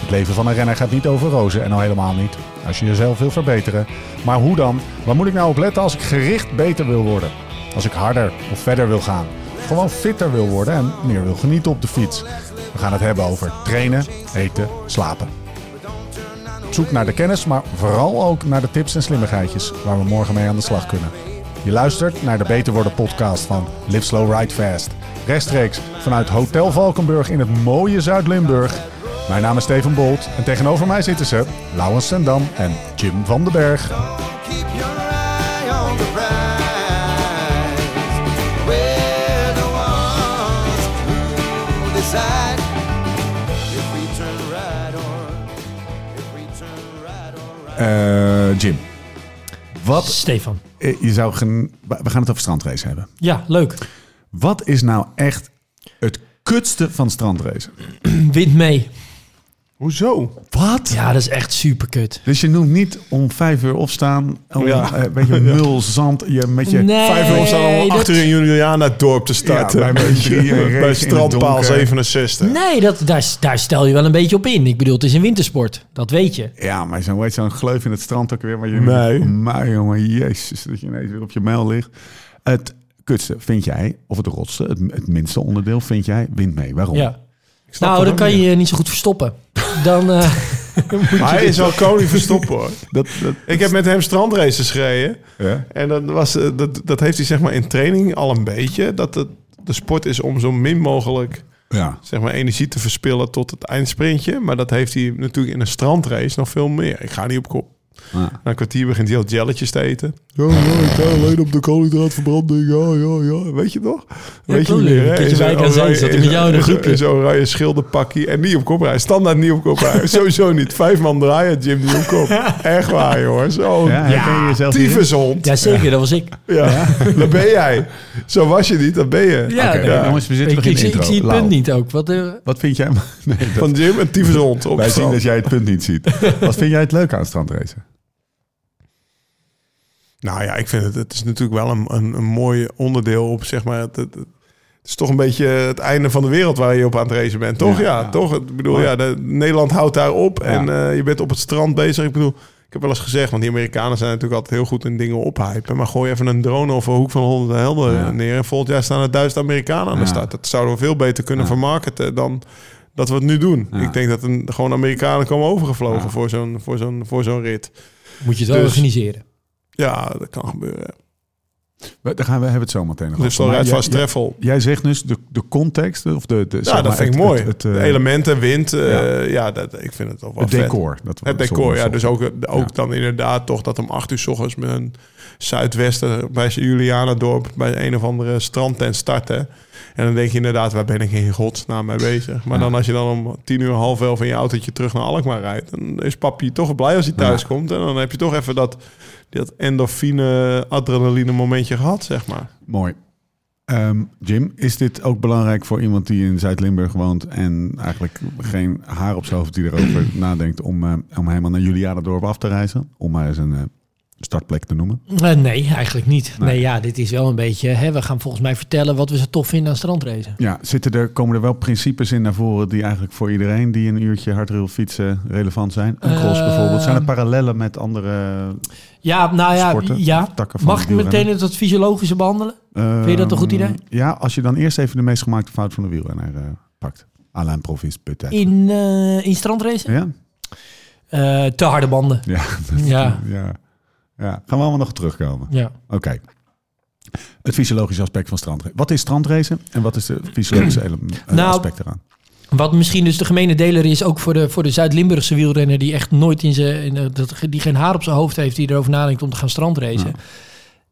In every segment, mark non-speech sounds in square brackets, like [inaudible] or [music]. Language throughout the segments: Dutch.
Het leven van een renner gaat niet over rozen en al helemaal niet als je jezelf wil verbeteren. Maar hoe dan? Waar moet ik nou op letten als ik gericht beter wil worden? Als ik harder of verder wil gaan? Gewoon fitter wil worden en meer wil genieten op de fiets. We gaan het hebben over trainen, eten, slapen. Zoek naar de kennis, maar vooral ook naar de tips en slimmigheidjes waar we morgen mee aan de slag kunnen. Je luistert naar de Beter Worden podcast van Live Slow Ride Fast. Rechtstreeks vanuit Hotel Valkenburg in het mooie Zuid-Limburg. Mijn naam is Steven Bolt en tegenover mij zitten ze Lauwens Sendam en Jim van den Berg. Eh, Jim, wat Stefan. eh, je zou gen- we gaan het over strandrace hebben. Ja, leuk. Wat is nou echt het kutste van strandrace? [clears throat] Wint mee. Hoezo? Wat? Ja, dat is echt super kut. Dus je noemt niet om vijf uur opstaan, om Ja. eh, een beetje [laughs] mul, zand, je met je Nee, Vijf uur opstaan om dat- acht uur in Juliana het dorp te starten. Ja, bij [laughs] in bij strandpaal donker. 67. Nee, dat, daar, daar stel je wel een beetje op in. Ik bedoel, het is een wintersport. Dat weet je. Ja, maar zo'n weet zo'n gleuf in het strand ook weer. Waar je Nee. Maar jongen, jezus, dat je ineens weer op je mijl ligt. Het kutste vind jij, of het rotste, het, het minste onderdeel vind jij, wint mee. Waarom? Ja. Nou, ook kan je niet zo goed verstoppen. Dan, eh, [laughs] Maar hij is wel koning verstoppen hoor. [laughs] Dat, dat, Ik heb met hem strandraces gereden. ja? En dat, was, eh, dat, dat heeft hij zeg maar in training al een beetje. Dat het, de sport is om zo min mogelijk ja. zeg maar, energie te verspillen tot het eindsprintje. Maar dat heeft hij natuurlijk in een strandrace nog veel meer. Ik ga niet op kop. Ja. Na een kwartier begint hij al jelletjes te eten. Ja, ja, ik ga alleen op de koolhydraatverbranding. Ja, ja, ja. Weet je toch? Weet je niet meer, hè? In zo'n Wijk aan Zee oranje- zat hij met jou in een. [laughs] In zo'n oranje schilderpakkie. En niet op kop rijden. Standaard niet op kop rijden. [laughs] Sowieso niet. Vijf man draaien, Jim niet op kop. [laughs] Echt waar, jongen. Zo Ja, tyfushond. ja, zeker. Dat was ik. Ja, dat ben jij. Zo was je niet, dat ben je. Ja, jongens, we zitten Ik, nog zie- ik zie het punt niet ook. Wat, eh, Wat vind jij? Nee, dat- Van Jim, een tyfushond. Op wij zien dat jij het punt niet ziet. Wat vind jij het leuk aan strandracen? Nou ja, ik vind het, het is natuurlijk wel een, een, een mooi onderdeel op, zeg maar, het, het, het is toch een beetje het einde van de wereld waar je op aan het racen bent, toch? Ja, Ja, ja. toch? Ik bedoel, ja, de, Nederland houdt daar op en eh, je bent op het strand bezig. Ik bedoel, ik heb wel eens gezegd, want die Amerikanen zijn natuurlijk altijd heel goed in dingen ophypen, maar gooi even een drone of een hoek van 100 helden Ja. neer en volgend jaar staan er duizend Amerikanen aan de start. Dat zouden we veel beter kunnen Ja. vermarkten dan dat we het nu doen. Ik denk dat een, gewoon Amerikanen komen overgevlogen voor zo'n voor zo'n voor zo'n rit. moet je het Dus- organiseren. Ja, dat kan gebeuren. We- Daar gaan we hebben het zo meteen nog Dus dan rijdt vast treffel. Jij zegt dus de, de context, of de, de, Ja, maar dat vind ik het- mooi. Het, het, eh, de elementen, wind, eh, ja. ja, dat, ik vind het wel het vet. decor. Dat Het decor, ja. Dus ook, ook Ja. dan inderdaad toch dat om acht uur s ochtends met een zuidwesten bij Julianadorp bij een of andere strandtent starten. En dan denk je inderdaad, waar ben ik in godsnaam mee bezig? Maar Ja. dan als je dan om tien uur, half elf in je autootje terug naar Alkmaar rijdt, dan is papi toch blij als hij thuis komt. En dan heb je toch even dat, dat endorfine, adrenaline momentje gehad, zeg maar. Mooi. Ehm, Jim, is dit ook belangrijk voor iemand die in Zuid-Limburg woont en eigenlijk geen haar op zijn hoofd die erover [clears throat] nadenkt om, eh, om helemaal naar Julianadorp af te reizen? Om maar eens een eh, startplek te noemen. Eh, nee, eigenlijk niet. Nee. Nee. ja, dit is wel een beetje... Hè, we gaan volgens mij vertellen wat we zo tof vinden aan strandracen. Ja, zitten er, komen er wel principes in naar voren die eigenlijk voor iedereen die een uurtje hard wil fietsen relevant zijn? Een cross Eh, bijvoorbeeld. Zijn er parallellen met andere Ja, nou ja, sporten? ja. takken van Mag ik meteen het fysiologische behandelen? Vind je dat een goed idee? Ja, als je dan eerst even de meest gemaakte fout van de wielrenner eh, pakt. Alain Provis, peut-être. In, in strandracen? Ja? Te harde banden. Ja. [laughs] Ja. ja. Ja, gaan we allemaal nog terugkomen. Ja. Oké. Het fysiologische aspect van strandrace. Wat is strandracen en wat is de fysiologische eh, Nou, aspect eraan? Wat misschien dus de gemene deler is, ook voor de, voor de Zuid-Limburgse wielrenner... die echt nooit in zijn... die geen haar op zijn hoofd heeft... die erover nadenkt om te gaan strandracen.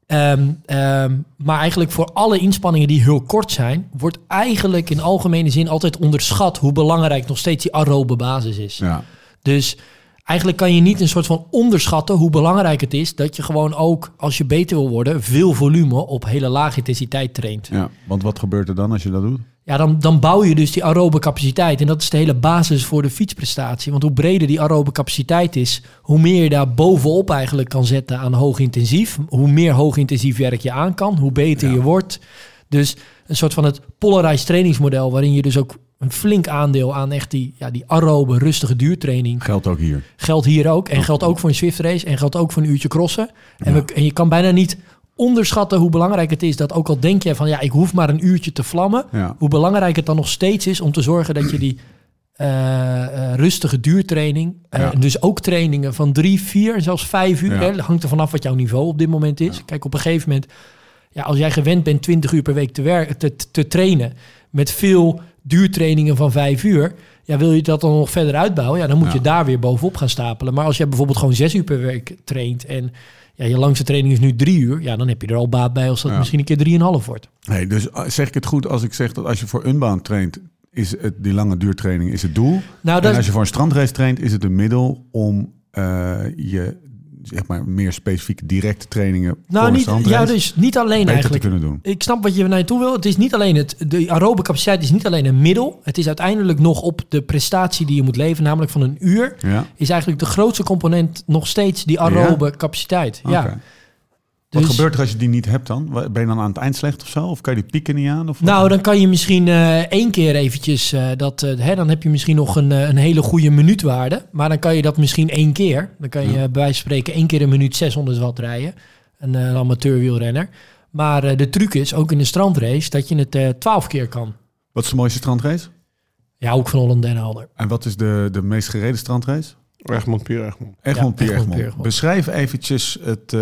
Ehm, ehm, maar eigenlijk voor alle inspanningen die heel kort zijn... wordt eigenlijk in algemene zin altijd onderschat... hoe belangrijk nog steeds die aerobe basis is. Ja. Dus eigenlijk kan je niet een soort van onderschatten hoe belangrijk het is dat je gewoon ook, als je beter wil worden, veel volume op hele lage intensiteit traint. Ja, want wat gebeurt er dan als je dat doet? Ja, dan, dan bouw je dus die aerobe capaciteit. En dat is de hele basis voor de fietsprestatie. Want hoe breder die aerobe capaciteit is, hoe meer je daar bovenop eigenlijk kan zetten aan hoog intensief. Hoe meer hoog intensief werk je aan kan, hoe beter Ja. je wordt. Dus een soort van het polarized trainingsmodel, waarin je dus ook een flink aandeel aan echt die, ja, die aerobe, rustige duurtraining. Geldt ook hier. Geldt hier ook. En geldt ook voor een Swift race. En geldt ook voor een uurtje crossen. En, we, en je kan bijna niet onderschatten hoe belangrijk het is dat ook al denk je van ja, ik hoef maar een uurtje te vlammen. Ja. Hoe belangrijk het dan nog steeds is om te zorgen dat je die eh, eh, rustige duurtraining, Ja. dus ook trainingen van drie, vier en zelfs vijf uur, hè, hangt er vanaf wat jouw niveau op dit moment is. Kijk, op een gegeven moment, ja, als jij gewend bent 20 uur per week te, werken, te, te trainen met veel duurtrainingen van vijf uur, ja, wil je dat dan nog verder uitbouwen? Ja, dan moet Ja. je daar weer bovenop gaan stapelen. Maar als je bijvoorbeeld gewoon zes uur per week traint en ja, je langste training is nu drie uur, ja, dan heb je er al baat bij als dat Ja. misschien een keer drieënhalf wordt. Nee, dus uh, zeg ik het goed als ik zeg dat als je voor Unbound traint, is het, die lange duurtraining is het doel. Nou, en als je voor een strandrace traint, is het een middel om eh, je zeg maar meer specifieke directe trainingen nou niet, ja, dus niet alleen beter eigenlijk. te kunnen doen. Ik snap wat je naartoe wil. Het is niet alleen het, de aerobe capaciteit is niet alleen een middel. Het is uiteindelijk nog op de prestatie die je moet leveren, namelijk van een uur, Ja. is eigenlijk de grootste component nog steeds die aerobe capaciteit. Ja. Wat Dus- gebeurt er als je die niet hebt dan? Ben je dan aan het eind slecht of zo? Of kan je die pieken niet aan? Of wat? Nou, dan kan je misschien eh, één keer eventjes eh, dat, eh, hè, dan heb je misschien nog een, een hele goede minuutwaarde. Maar dan kan je dat misschien één keer. Dan kan je bij wijze van spreken één keer een minuut 600 watt rijden. Een, een amateurwielrenner. Maar de truc is, ook in de strandrace, dat je het twaalf keer kan. Wat is de mooiste strandrace? Ja, ook van Holland Den Helder. En wat is de, de meest gereden strandrace? Egmond, Egmond. Egmond, Pier Egmond, Egmond. Pier Egmond. Beschrijf eventjes het, eh,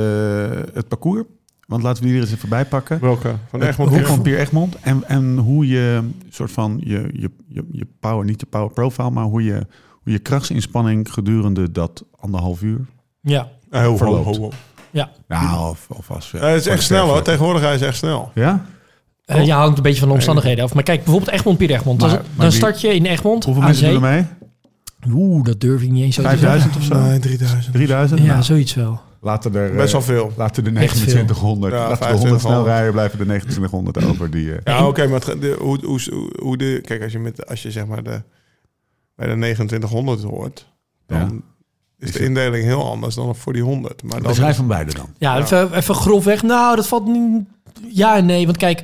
het parcours. Want laten we die er eens even bij pakken. Welke? Van Egmond, Pier van Pier Egmond. En, en hoe je soort van je, je, je, je power, niet je power profile, maar hoe je, hoe je krachtsinspanning gedurende dat anderhalf uur. Ja, Verloopt. ho, ho. ja. Nou, of, of als het is echt snel hoor. Tegenwoordig is echt snel. Ja? Eh, ja, hangt een beetje van de omstandigheden af. Maar kijk, bijvoorbeeld Egmond, Pier Egmond. Maar- Dan- maar dan wie- start je in Egmond, Hoeveel aan mensen zee. doen er mee? Oeh, dat durf ik niet eens zo te zeggen. 5000 of zo? Nee, 3000. 3000? Ja, Nou, zoiets wel. laten er, eh, Best wel veel. Laten de Echt veel. 2900, Ja, laten de 100 snel 2500. rijden, blijven de 2900 over. Die, eh, Ja, oké, maar het, gaat- de, hoe, hoe, hoe, de... Kijk, als je, met, als je zeg maar de, bij de 2900 hoort... Dan Ja. is Is de indeling heel anders dan voor die 100. Maar dan Beschrijf van beide dan. Ja, Ja. Even, even grofweg. Nou, dat valt niet... Ja en nee, want kijk...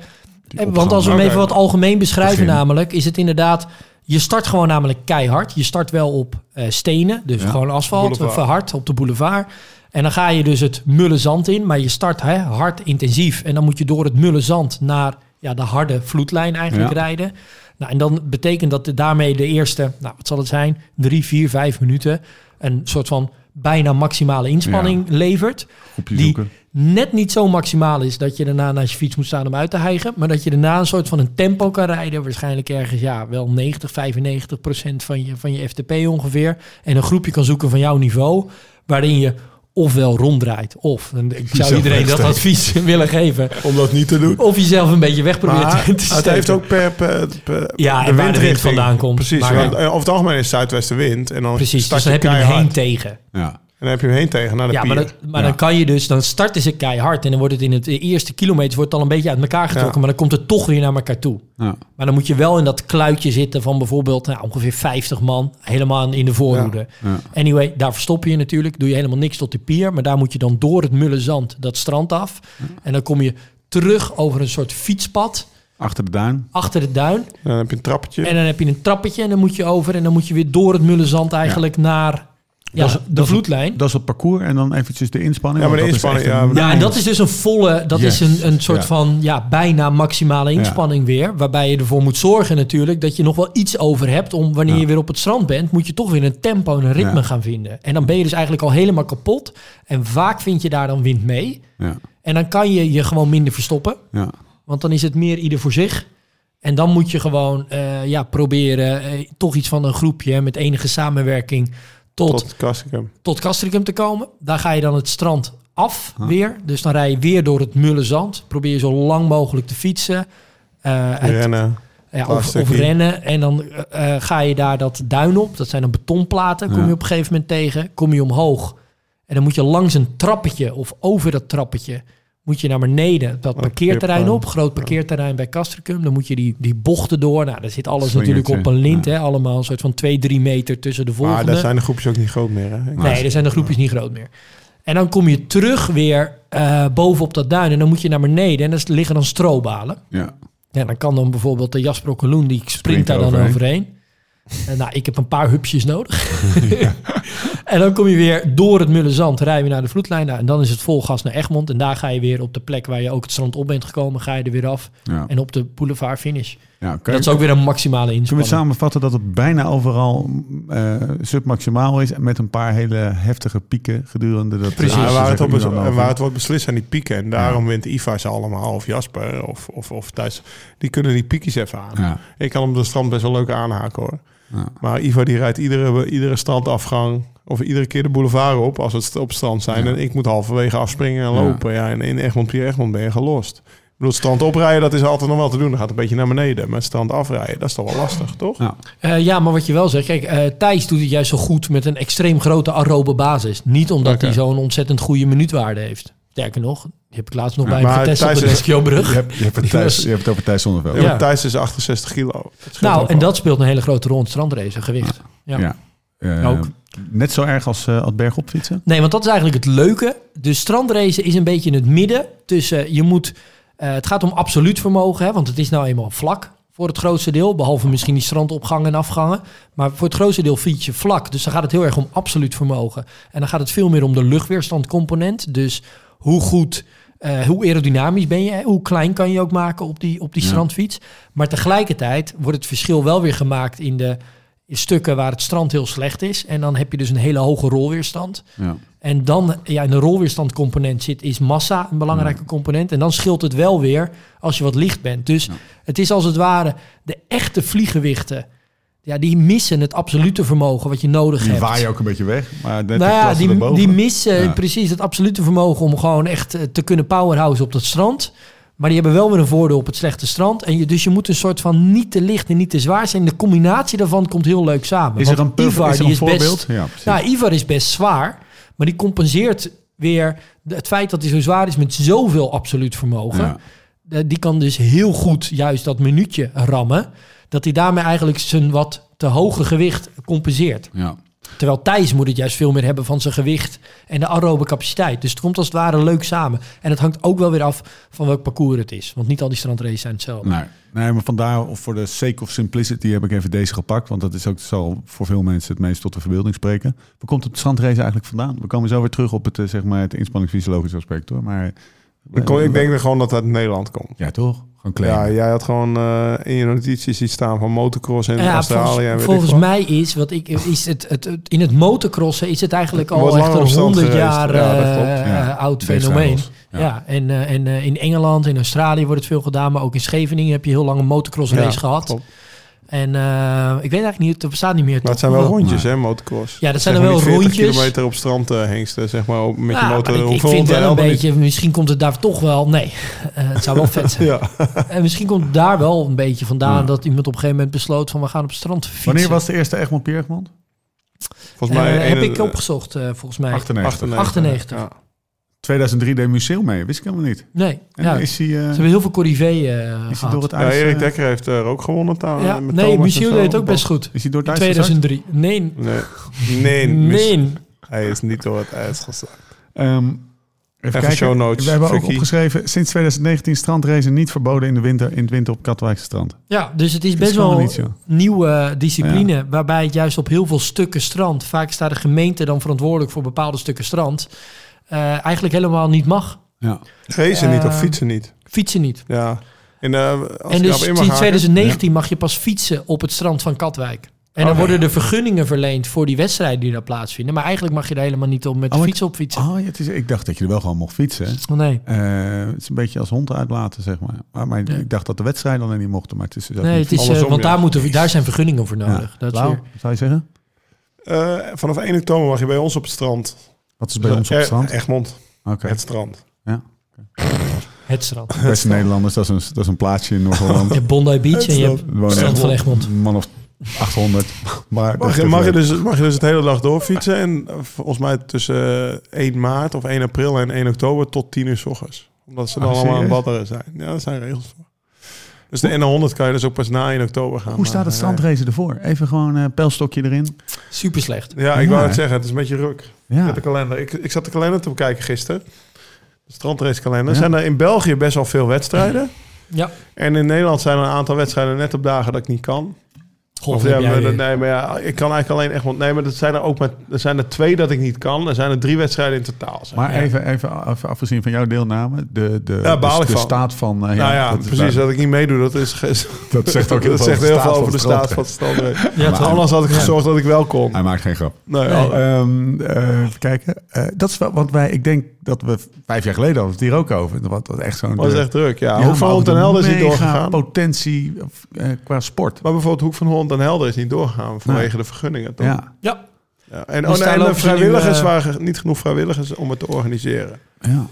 Eh. Want als we hem even wat algemeen beschrijven Begin. namelijk... is het inderdaad... Je start gewoon namelijk keihard. Je start wel op eh, stenen, dus Ja. gewoon asfalt, Boulevard. verhard op de boulevard. En dan ga je dus het mulle zand in, maar je start hè, hard intensief. En dan moet je door het mulle zand naar ja, de harde vloedlijn eigenlijk Ja. rijden. Nou, en dan betekent dat daarmee de eerste, nou, wat zal het zijn, drie, vier, vijf minuten... een soort van bijna maximale inspanning levert Groepje die zoeken. net niet zo maximaal is dat je daarna naast je fiets moet staan om uit te hijgen. Maar dat je daarna een soort van een tempo kan rijden. Waarschijnlijk ergens ja, wel 90, 95 procent van je, van je FTP ongeveer. En een groepje kan zoeken van jouw niveau. Waarin je ofwel ronddraait. Of, en ik zou Jezelf iedereen dat advies [laughs] willen geven. Om dat niet te doen. Of jezelf een beetje weg probeert Maar te [laughs] het steken. heeft ook per, per, per Ja, de en waar de wind vandaan komt. Precies, Maar- want eh, over het algemeen is het zuidwestenwind. En dan Precies, start dus dan je heb je hem heen tegen. Ja. En dan heb je hem heen tegen naar de Ja, pier. maar, dat, maar Ja. dan kan je dus, dan starten ze keihard en dan wordt het in het eerste kilometers wordt het al een beetje uit elkaar getrokken, Ja. maar dan komt het toch weer naar elkaar toe. Ja. Maar dan moet je wel in dat kluitje zitten van bijvoorbeeld nou, ongeveer 50 man, helemaal in de voorhoede. Ja. Anyway, daar verstop je natuurlijk, doe je helemaal niks tot de pier, maar daar moet je dan door het mulle zand dat strand af. En dan kom je terug over een soort fietspad Achter de duin. achter de duin. Dan heb je een trappetje. En dan heb je een trappetje en dan moet je over en dan moet je weer door het mulle zand eigenlijk naar ja, Dat is- de dat vloedlijn. Dat is het parcours en dan eventjes de inspanning. Ja, maar de dat is inspanning, een- ja, Ja, en dat is dus een volle, dat Yes. is een, een soort Ja. van ja, bijna maximale inspanning weer. Waarbij je ervoor moet zorgen natuurlijk dat je nog wel iets over hebt. Om wanneer Ja. je weer op het strand bent, moet je toch weer een tempo en een ritme Ja. gaan vinden. En dan ben je dus eigenlijk al helemaal kapot. En vaak vind je daar dan wind mee. Ja, En dan kan je je gewoon minder verstoppen. ja. Want dan is het meer ieder voor zich. En dan moet je gewoon eh, ja, proberen eh, toch iets van een groepje hè, met enige samenwerking tot, tot. Tot Castricum. Castricum te komen. Daar ga je dan het strand af Huh? weer. Dus dan rij je weer door het mulle zand. Probeer je zo lang mogelijk te fietsen. Eh, het Rennen. Ja, of, rennen. En dan eh, eh, ga je daar dat duin op. Dat zijn dan betonplaten. Kom Ja. je op een gegeven moment tegen. Kom je omhoog. En dan moet je langs een trappetje of over dat trappetje... moet je naar beneden dat parkeerterrein op. Groot parkeerterrein bij Castricum. Dan moet je die, die bochten door. Nou, daar zit alles natuurlijk op een lint. Hè? Allemaal een soort van 2, 3 meter tussen de Maar volgende. daar zijn de groepjes ook niet groot meer. Hè? Nee, er zijn de groepjes niet groot meer. En dan kom je terug weer eh bovenop dat duin. En dan moet je naar beneden. En er liggen dan strobalen. Ja. Ja, dan kan dan bijvoorbeeld de Jasper Okkeloen, die springt, Springt daar dan overheen. overheen. En nou, ik heb een paar hupsjes nodig. [laughs] [laughs] en dan kom je weer door het mulle zand, rijden we naar de vloedlijn. Nou, en dan is het vol gas naar Egmond. En daar ga je weer op de plek waar je ook het strand op bent gekomen, ga je er weer af. Ja. En op de boulevard finish. Ja, Dat is je- ook weer een maximale Kunnen we inspanning. samenvatten dat het bijna overal eh, submaximaal is... met een paar hele heftige pieken gedurende dat... Precies. Ja, eh, waar, het op, waar het wordt beslist zijn die pieken. En daarom wint Iva ze allemaal. Of Jasper of, of, of Thijs. Die kunnen die piekjes even aan. Ja. Ik kan hem de strand best wel leuk aanhaken hoor. Ja. Maar Iva die rijdt iedere, iedere strandafgang of iedere keer de boulevard op als het op strand zijn. Ja. En ik moet halverwege afspringen en lopen. Ja, en in Egmond, Pier Egmond ben je gelost. Ik bedoel, strand oprijden, dat is altijd nog wel te doen. Dan gaat het een beetje naar beneden. Maar strand afrijden, dat is toch wel lastig, toch? Ja. Eh, ja, maar wat je wel zegt, kijk, eh, Thijs doet het juist zo goed met een extreem grote aerobe basis. Niet omdat hij zo'n ontzettend goede minuutwaarde heeft. Sterker nog, die heb ik laatst nog Ja, bij hem maar getest op Thijs de Lesquio-brug. Je, hebt, je, hebt het Thijs, je hebt het over Thijs Zonneveld. Ja, Thijs is 68 kilo. Nou, en wel. dat speelt een hele grote rol in het strandrace, gewicht. Ja. Ja. Eh, Ook. Net zo erg als, uh, als bergop fietsen? Nee, want dat is eigenlijk het leuke. De strandrace is een beetje in het midden tussen... Je moet, eh, het gaat om absoluut vermogen, hè, want het is nou eenmaal vlak voor het grootste deel. Behalve misschien die strandopgangen en afgangen. Maar voor het grootste deel fiets je vlak. Dus dan gaat het heel erg om absoluut vermogen. En dan gaat het veel meer om de luchtweerstandcomponent. Dus hoe goed... eh, hoe aerodynamisch ben je? Hoe klein kan je ook maken op die, op die Ja. strandfiets? Maar tegelijkertijd wordt het verschil wel weer gemaakt in de stukken waar het strand heel slecht is. En dan heb je dus een hele hoge rolweerstand. Ja. En dan, ja, in de rolweerstandcomponent zit, is massa een belangrijke component. En dan scheelt het wel weer als je wat licht bent. Dus Ja. het is als het ware de echte vliegewichten. Ja, die missen het absolute vermogen wat je nodig Die hebt. waaien ook een beetje weg. Maar net nou ja, die, die missen Ja. precies het absolute vermogen om gewoon echt eh, te kunnen powerhouse op dat strand. Maar die hebben wel weer een voordeel op het slechte strand. En je, dus je moet een soort van niet te licht en niet te zwaar zijn. De combinatie daarvan komt heel leuk samen. Is er Want een, puff, Ivar, is er een is voorbeeld? Best, ja, precies. nou, Ivar is best zwaar, maar die compenseert weer het feit dat hij zo zwaar is met zoveel absoluut vermogen. Ja. Die kan dus heel goed juist dat minuutje rammen, dat hij daarmee eigenlijk zijn wat te hoge gewicht compenseert. Ja. Terwijl Thijs moet het juist veel meer hebben van zijn gewicht en de aerobe capaciteit. Dus het komt als het ware leuk samen. En het hangt ook wel weer af van welk parcours het is. Want niet al die strandraces zijn hetzelfde. Nee. nee, maar vandaar, of voor de sake of simplicity heb ik even deze gepakt. Want dat is ook, zal voor veel mensen het meest tot de verbeelding spreken. Waar komt het strandrace eigenlijk vandaan? We komen zo weer terug op het, eh, zeg maar, het inspanningsfysiologisch aspect hoor. Maar, Ik, denk er gewoon dat het uit Nederland komt. Ja, toch? Gewoon Ja, jij had gewoon eh, in je notities iets staan van motocross in Ja, Australië. en volgens weet volgens ik mij is, wat ik, is het, het, het- in het motocrossen is het eigenlijk al Wordt echt een honderd geweest. jaar Ja, eh, oud fenomeen. Ja, Ja. en, eh, en eh, in Engeland, in Australië wordt het veel gedaan, maar ook in Scheveningen heb je heel lang een motocross race Ja, gehad. klopt. En eh, ik weet eigenlijk niet, er bestaat niet meer. Maar het zijn wel rondjes, hè, motocross. Ja, dat zijn er wel niet 40 rondjes. kilometer op strand eh, hengsten, zeg maar, met Ja, je motor. maar ik, ik vind wel een niet. beetje, misschien komt het daar toch wel, nee, [laughs] eh, het zou wel vet zijn. [laughs] Ja. En misschien komt het daar wel een beetje vandaan Ja. dat iemand op een gegeven moment besloot van we gaan op het strand fietsen. Wanneer was de eerste Egmond Pierre Egmond? Volgens mij heb ik opgezocht, eh, volgens mij. 98. 98. Ja. 2003 deed Museum mee, wist ik helemaal niet. Nee, En ja. is hij, eh, Ze hebben heel veel corrivé eh is hij gehad. door het Ja. Erik eh, Dekker heeft er ook gewonnen. Ja, met nee, zo. deed het ook best goed. Is hij door het In ijs gezakt? 2003. Nee, Nee, [laughs] nee, nee. hij is niet door het ijs gezakt. Ehm, even, kijken. show notes, We hebben ook opgeschreven, sinds 2019 strandracen niet verboden in de winter, in het winter op Katwijkse strand. Ja, dus het is best wel ja. een nieuwe discipline. Waarbij het juist op heel veel stukken strand, vaak staat de gemeente dan verantwoordelijk voor bepaalde stukken strand, eh, eigenlijk helemaal niet mag. Ja. Racen niet of Eh, fietsen niet. Fietsen niet. Ja. En, eh, als en ik dus sinds haken- 2019 mag je pas fietsen op het strand van Katwijk. En dan Oh, worden er vergunningen verleend voor die wedstrijden die daar plaatsvinden. Maar eigenlijk mag je daar helemaal niet op met de Oh, fiets op fietsen. Oh, ja, het is, ik dacht dat je er wel gewoon mocht fietsen. Oh, nee. Eh, het is een beetje als hond uitlaten, zeg maar. Maar, maar Ja. ik dacht dat de wedstrijden alleen niet mochten, maar het is dus ook Nee, het is, want daar, moeten, daar zijn vergunningen voor nodig. Ja. Dat is Lau, weer- zou je zeggen? Eh, vanaf 1 oktober mag je bij ons op het strand. Wat is bij ons op het Eh, strand? Egmond, Oké. het strand. Ja. Het strand. Beste Nederlanders, dat is een, dat is een plaatsje in Noord-Holland. Je hebt Bondi Beach en je hebt het strand van Egmond. Een man of 800. Maar Mag je, mag, je dus, mag je dus het hele dag doorfietsen. En eh, volgens mij tussen eh, 1 maart of 1 april en 1 oktober tot 10 uur s ochtends. Omdat ze dan Oh, allemaal aan serieus? badderen zijn. Ja, dat zijn regels voor. Dus de N100 kan je dus ook pas na 1 oktober gaan. Hoe staat het Maar, strandrace ervoor? Even gewoon een pijlstokje erin. Super slecht. eh, Ja, ik wou het zeggen. Het is een beetje ruk. Ja. Met de kalender. Ik, ik zat de kalender te bekijken gisteren. De strandracekalender. Ja. Zijn er in België best wel veel wedstrijden. Ja. En in Nederland zijn er een aantal wedstrijden net op dagen dat ik niet kan. Of ja, maar, nee, maar ja, ik kan eigenlijk alleen echt... Want nee, maar dat zijn er ook maar... Er zijn er twee dat ik niet kan. Er zijn er drie wedstrijden in totaal. zeg. Maar Ja. even, even af, afgezien van jouw deelname, de, de, Ja, de, ik de van. staat van... eh, nou ja, dat is precies. waar. Dat ik niet meedoe, dat, is, [laughs] Dat zegt ook [laughs] heel dat veel zegt over de heel staat veel van over de het staat van het stand. Ja, Maar? Anders had ik Ja. gezorgd dat ik wel kon. Hij maakt geen grap. Nee, Nee. al- Ehm, eh, even kijken. Eh, dat is wel, want wij, ik denk dat we vijf jaar geleden hadden we het hier ook over. Wat, wat echt zo'n... was echt druk. Ja, Ja, Hoek van Holland is doorgegaan. potentie eh, qua sport. Maar bijvoorbeeld Hoek van Holland en Helder is niet doorgegaan vanwege de vergunningen. Toch? Ja, Ja. Ja. En, Dus oh, nee, en de nu, vrijwilligers eh, waren niet genoeg vrijwilligers om het te organiseren. ja.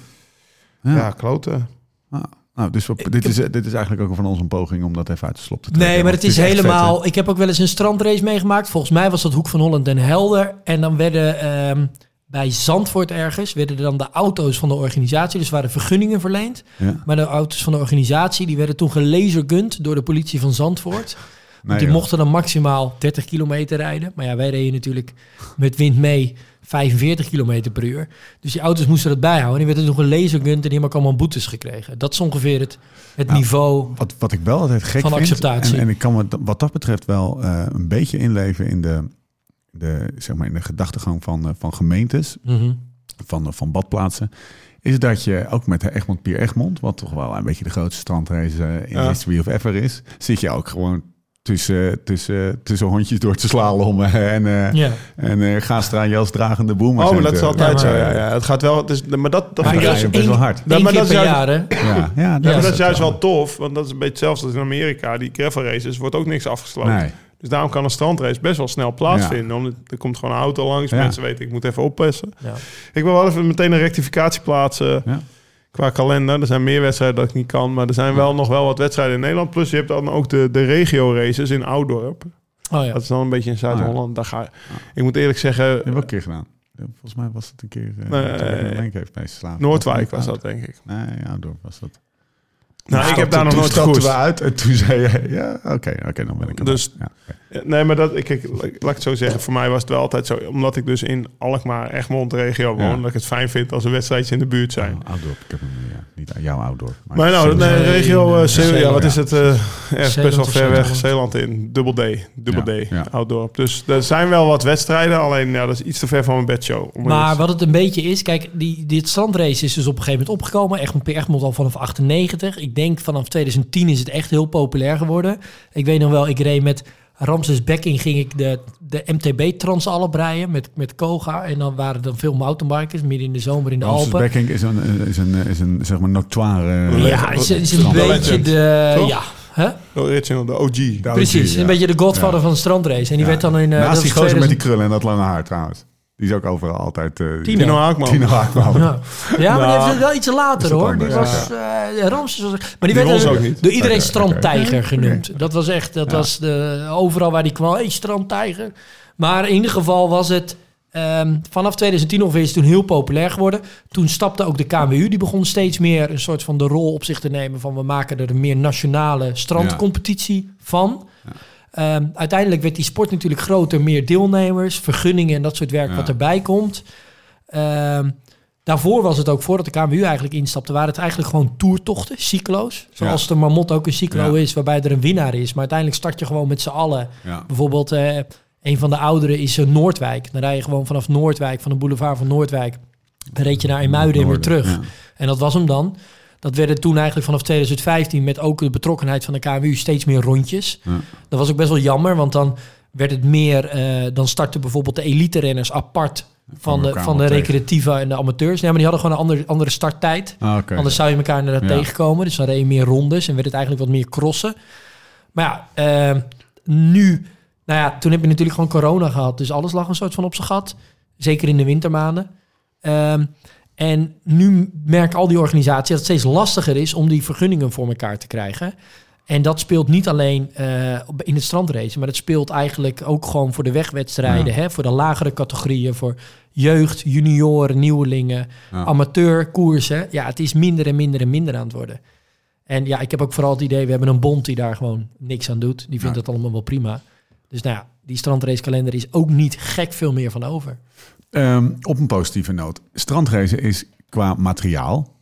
Ja, ja. kloten. Ah, nou, dus we- dit, is, dit is eigenlijk ook van ons een poging om dat even uit de slop te trekken. Nee, maar het is, helemaal... ik heb ook wel eens een strandrace meegemaakt. Volgens mij was dat Hoek van Holland en Helder. En dan werden ehm, bij Zandvoort ergens... werden dan de auto's van de organisatie... dus waren vergunningen verleend. Ja. Maar de auto's van de organisatie... die werden toen gelasergund door de politie van Zandvoort. Nee, die joh. mochten dan maximaal 30 kilometer rijden. Maar ja, wij reden natuurlijk met wind mee 45 kilometer per uur. Dus die auto's moesten dat bijhouden. En die werden toen gelasergund en ook allemaal boetes gekregen. Dat is ongeveer het, het Nou, niveau... Wat, wat ik wel altijd gek Van vind... acceptatie. En, en ik kan me wat dat betreft wel eh, een beetje inleven in de, de, zeg maar in de gedachtegang van, eh, van gemeentes, Mhm. van, eh, van badplaatsen. Is dat je ook met Egmond Pier Egmond, wat toch wel een beetje de grootste strandrace eh, in Ja. history of ever is, zit je ook gewoon tussen, tussen, tussen hondjes door te slalommen en, eh Ja. en eh Gaastra Jels dragende boemers. Oh, maar en dat is altijd Ja, zo. Ja, ja. Het gaat wel... Het is, maar dat, dat vind ik dat is best wel hard. Eén Ja, maar keer dat per is jaar, hè? Ja, ja, dat maar is dat is juist wel. tof, want dat is een beetje hetzelfde als in Amerika. Die gravel races wordt ook niks afgesloten. Nee. Dus daarom kan een strandrace best wel snel plaatsvinden. Omdat er komt gewoon een auto langs, Ja. mensen weten ik moet even oppassen. Ja. Ik wil wel even meteen een rectificatie plaatsen Ja. Qua kalender. Er zijn meer wedstrijden dat ik niet kan, maar er zijn wel nog wel wat wedstrijden in Nederland. Plus je hebt dan ook de, de regio races in Oudorp. Oh ja. Dat is dan een beetje in Zuid-Holland. Daar ga ik moet eerlijk zeggen, Dat we ook een keer gedaan. Volgens mij was het een keer... Uh, Nee. Lenk heeft meegeslagen. Noordwijk was dat denk ik. Nee, ja, Dorp was dat. Nou, ik Toen heb daar nog nooit we uit en toen zei je... Ja, oké, oké, dan ben ik erbij. Dus- Ja, Nee, maar dat, ik, ik, laat ik het zo zeggen. Voor mij was het wel altijd zo. Omdat ik dus in Alkmaar, Egmond regio woon. Ja. Dat ik het fijn vind als er wedstrijdjes in de buurt zijn. Oh, Oudorp, ik heb hem ja, niet aan jouw Oudorp. Maar nou, Zeeland. nee, Nee, regio uh, Zeeland, ja, wat is het? eh ergens best wel ver weg. Zeeland. In, dubbel D. Dubbel Ja, D, ja. Ouddorp. Dus er zijn wel wat wedstrijden. Alleen, ja, dat is iets te ver van mijn bedshow. Om Maar wat het een beetje is, kijk, die, dit strandrace is dus op een gegeven moment opgekomen. Egmond Egmond al vanaf 98. Ik denk vanaf 2010 is het echt heel populair geworden. Ik weet nog wel, ik reed met Ramses Bekking ging ik de, de MTB Transalp rijden met, met Koga. En dan waren er veel mountainbikers, midden in de zomer in de Ramses Alpen. Bekking is een, is een, is een zeg maar notoire... Ja, Ja, is, is een beetje de... toch? Ja, hè? de original, de OG. De OG, precies. ja. Een beetje de godvader Ja. van de strandrace. En die Ja. werd dan in... dat Naast die gozer met die 2000 krullen en dat lange haar trouwens. Die is ook overal altijd... eh, Tino. Tino Haakman. Tino Haakman. Ja, ja maar die Nou, heeft het wel iets later hoor. Die was, eh Ramses was, maar die, Die werd er- ook niet. door iedereen strandtijger genoemd. Dat was echt, dat Ja. was de, overal waar die kwam, hey, strandtijger. Maar in ieder geval was het ehm, vanaf 2010 ongeveer is het toen heel populair geworden. Toen stapte ook de KWU, die begon steeds meer een soort van de rol op zich te nemen van we maken er een meer nationale strandcompetitie van. Ehm, uiteindelijk werd die sport natuurlijk groter, meer deelnemers, vergunningen en dat soort werk Ja. wat erbij komt. Ehm, daarvoor was het ook, voordat de KMU eigenlijk instapte, waren het eigenlijk gewoon toertochten, cyclo's. Zoals de Marmot ook een cyclo Ja. is, waarbij er een winnaar is. Maar uiteindelijk start je gewoon met z'n allen. Bijvoorbeeld, eh, een van de ouderen is eh, Noordwijk. Dan rij je gewoon vanaf Noordwijk, van de boulevard van Noordwijk, dan reed je naar IJmuiden en weer terug. En dat was hem dan. Dat werden toen eigenlijk vanaf 2015 met ook de betrokkenheid van de KWU steeds meer rondjes. Ja. Dat was ook best wel jammer, want dan werd het meer... eh, dan startten bijvoorbeeld de elite-renners apart van de, van de recreatieve en de amateurs. Nee, maar die hadden gewoon een andere, andere starttijd. Ah. Anders zou je elkaar inderdaad Ja. tegenkomen. Dus dan reed je meer rondes en werd het eigenlijk wat meer crossen. Maar ja, eh, nu... Nou ja, toen heb je natuurlijk gewoon corona gehad. Dus alles lag een soort van op zijn gat. Zeker in de wintermaanden. Ehm, En nu merken al die organisaties dat het steeds lastiger is om die vergunningen voor elkaar te krijgen. En dat speelt niet alleen eh, in het strandrace, maar dat speelt eigenlijk ook gewoon voor de wegwedstrijden, hè, voor de lagere categorieën, voor jeugd, junioren, nieuwelingen, Ja. amateurkoersen. Ja, het is minder en minder en minder aan het worden. En ja, ik heb ook vooral het idee, we hebben een bond die daar gewoon niks aan doet. Die vindt Ja. het allemaal wel prima. Dus nou ja, die strandracekalender is ook niet gek veel meer van over. Ehm, op een positieve noot. Strandracen is qua materiaal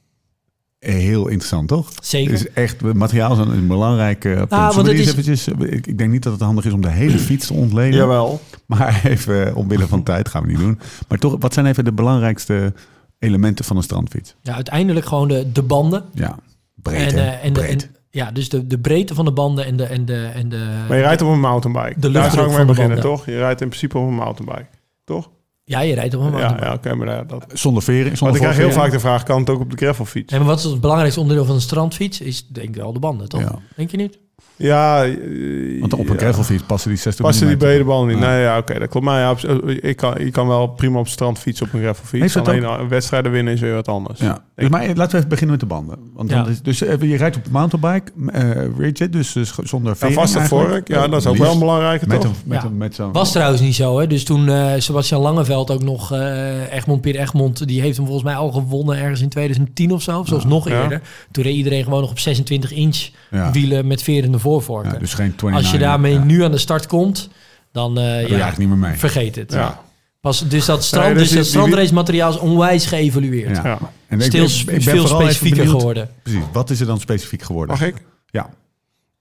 heel interessant, toch? Zeker. Het is echt, materiaal is een, een belangrijk eh, punt. want we het is- eventjes, ik, ik denk niet dat het handig is om de hele [clears throat] fiets te ontleden. Jawel. Maar even eh, omwille van tijd gaan we niet doen. Maar toch, wat zijn even de belangrijkste elementen van een strandfiets? Ja, uiteindelijk gewoon de, de banden. Ja, breed, en, eh, en, de, breed. en ja, dus de, de breedte van de banden en de... En de, en de Maar je rijdt op een mountainbike. De Daar zou ik mee beginnen, banden. toch? Je rijdt in principe op een mountainbike. Toch? Ja, je rijdt op een Ja, mountainbike. ja oké, maar daar- dat... Zonder veren, Want zonder ik krijg heel vaak de vraag, kan het ook op de gravelfiets? En wat is het belangrijkste onderdeel van een strandfiets? Is denk ik wel de banden, toch? Ja. Denk je niet? Ja, eh, Want op een ja. gravelfiets passen die 60 Passen die brede banden niet? Ja. Nee, ja, oké, dat klopt. Maar ja, op- ik kan, je kan wel prima op het strand fietsen op een gravelfiets. Heeft dat Alleen uh, wedstrijden winnen is weer wat anders. Ja. Dus maar laten we even beginnen met de banden. Want dan Ja. is, dus eh, je rijdt op een mountainbike, eh rigid, dus, dus zonder vering vaste eigenlijk. vork, ja, dat is ook Liefst wel een belangrijke, Met, toch? een, met, Ja. een, met zo'n... Was trouwens niet zo, hè? Dus toen eh Sebastian Langeveld ook nog... eh Egmond Pier Egmond, die heeft hem volgens mij al gewonnen ergens in 2010 of zo. Of zelfs nog Ja. eerder. Toen reed iedereen gewoon nog op 26 inch Ja. wielen met verende voorvorken. Ja, dus geen 29. Als je daarmee ja. nu aan de start komt, dan eh, je ja, eigenlijk niet meer mee. vergeet het. Ja. Pas, dus dat, strand, dus dus dat die- strandrace materiaal is onwijs geëvalueerd. Ja. Ja. En ik- Stil, ik- ik ben veel specifieker benieuwd- geworden. Precies, wat is er dan specifiek geworden? Mag ik? Ja.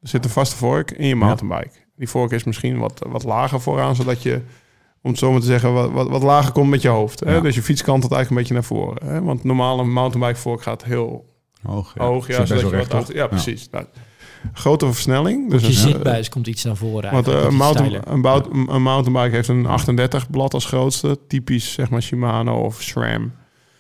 Er zit een vaste vork in je mountainbike. Die vork is misschien wat, wat lager vooraan, zodat je, om het zo maar te zeggen, wat, wat, wat lager komt met je hoofd. Hè? Ja. Dus je fiets kant het eigenlijk een beetje naar voren. Hè? Want normaal een mountainbike vork gaat heel Hoog, hoog. Ja, zodat wel je wat achter, ja, precies. Nou, grotere versnelling. Dus je een- zitbuis komt iets naar voren. Want eh, een, mountain, een, bout- een mountainbike heeft een 38 blad als grootste. Typisch zeg maar Shimano of SRAM.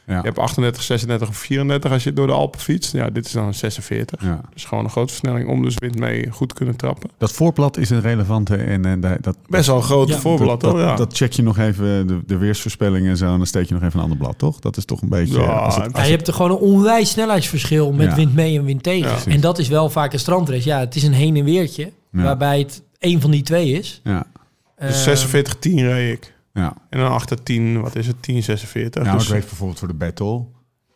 Ja. Je hebt 38, 36 of 34 als je door de Alpen fietst. Ja, dit is dan een 46. Ja. Dus gewoon een grote versnelling om dus wind mee goed te kunnen trappen. Dat voorblad is een relevante en, en dat, Best wel een groot Ja. voorbeeld, dat, hoor. dat, Ja. dat check je nog even, de, de weersvoorspellingen en zo, en dan steek je nog even een ander blad, toch? Dat is toch een beetje... Ja, als het, Ja, als je het- hebt er gewoon een onwijs snelheidsverschil met Ja. wind mee en wind tegen. En dat is wel vaak een strandrace. Ja, het is een heen en weertje, Ja. waarbij het één van die twee is. ja, Eh, Dus 46, 10 reed ik. Ja. En dan achter 10, wat is het? 10, 46. Nou, dus, ik weet bijvoorbeeld voor de battle.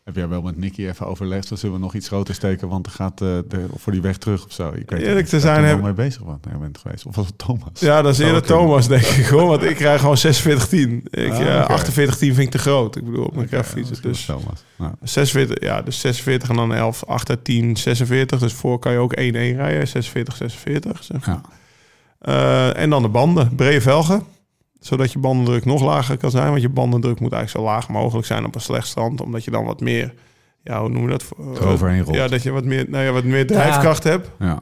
Heb jij wel met Nicky even overlegd? Dan zullen we nog iets groter steken, want er gaat eh, de, voor die weg terug of zo. Ik weet Eerlijk te zijn heb- mee bezig was. Nee, bent geweest. Of was het Thomas? ja, dat is eerder. Thomas, denk ik. Hoor, want ik krijg gewoon 46, 10. Ik, Ah, oké. 48, 10 vind ik te groot. Ik bedoel, op mijn misschien was Dus Thomas. Nou, 46, ja, dus 46 en dan 11, 8, 10, 46. Dus voor kan je ook 1-1 rijden. 46, 46. Zeg. ja. Eh, en dan de banden. Brede velgen. Zodat je bandendruk nog lager kan zijn. Want je bandendruk moet eigenlijk zo laag mogelijk zijn op een slecht strand. Omdat je dan wat meer, ja, hoe noemen we dat? Eh, Eroverheen rolt. Ja, dat je wat meer, nou ja, wat meer drijfkracht hebt. ja.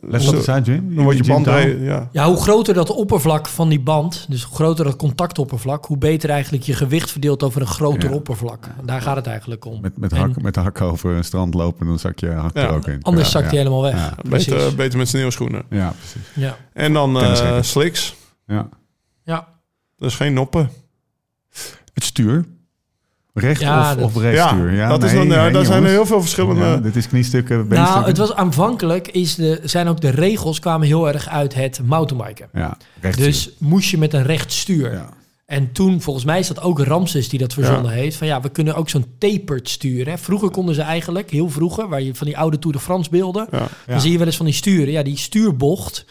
Leg Zo- dat eens uit, Jim. Dan wordt je band ja. Ja, hoe groter dat oppervlak van die band, dus hoe groter dat contactoppervlak, hoe beter eigenlijk je gewicht verdeelt over een groter Ja. oppervlak. En daar gaat het eigenlijk om. Met, met, En hak, met de hak over een strand lopen, dan zak je hak Ja. er ook in. Anders ja, zakt ja. hij helemaal weg. Beter, beter met sneeuwschoenen. Ja, precies. Ja. En dan eh Tennisrekken. slicks. Ja. ja. Dat is geen noppen. Het stuur. Recht Ja, of, dat- of recht Ja, stuur. Ja, dat is dan, ja, nee, daar zijn er heel veel verschillende... Ja, dit is kniestukken, Nou, het was aanvankelijk, is de, zijn ook de regels kwamen heel erg uit het mountainbiken. Ja, rechtstuur. Dus moest je met een recht stuur. Ja. En toen, volgens mij is dat ook Ramses die dat verzonnen heeft. Van ja, we kunnen ook zo'n tapered sturen. hè. Vroeger konden ze eigenlijk, heel vroeger, waar je van die oude Tour de France beelden. Ja. Dan zie je wel eens van die sturen. Ja, die stuurbocht,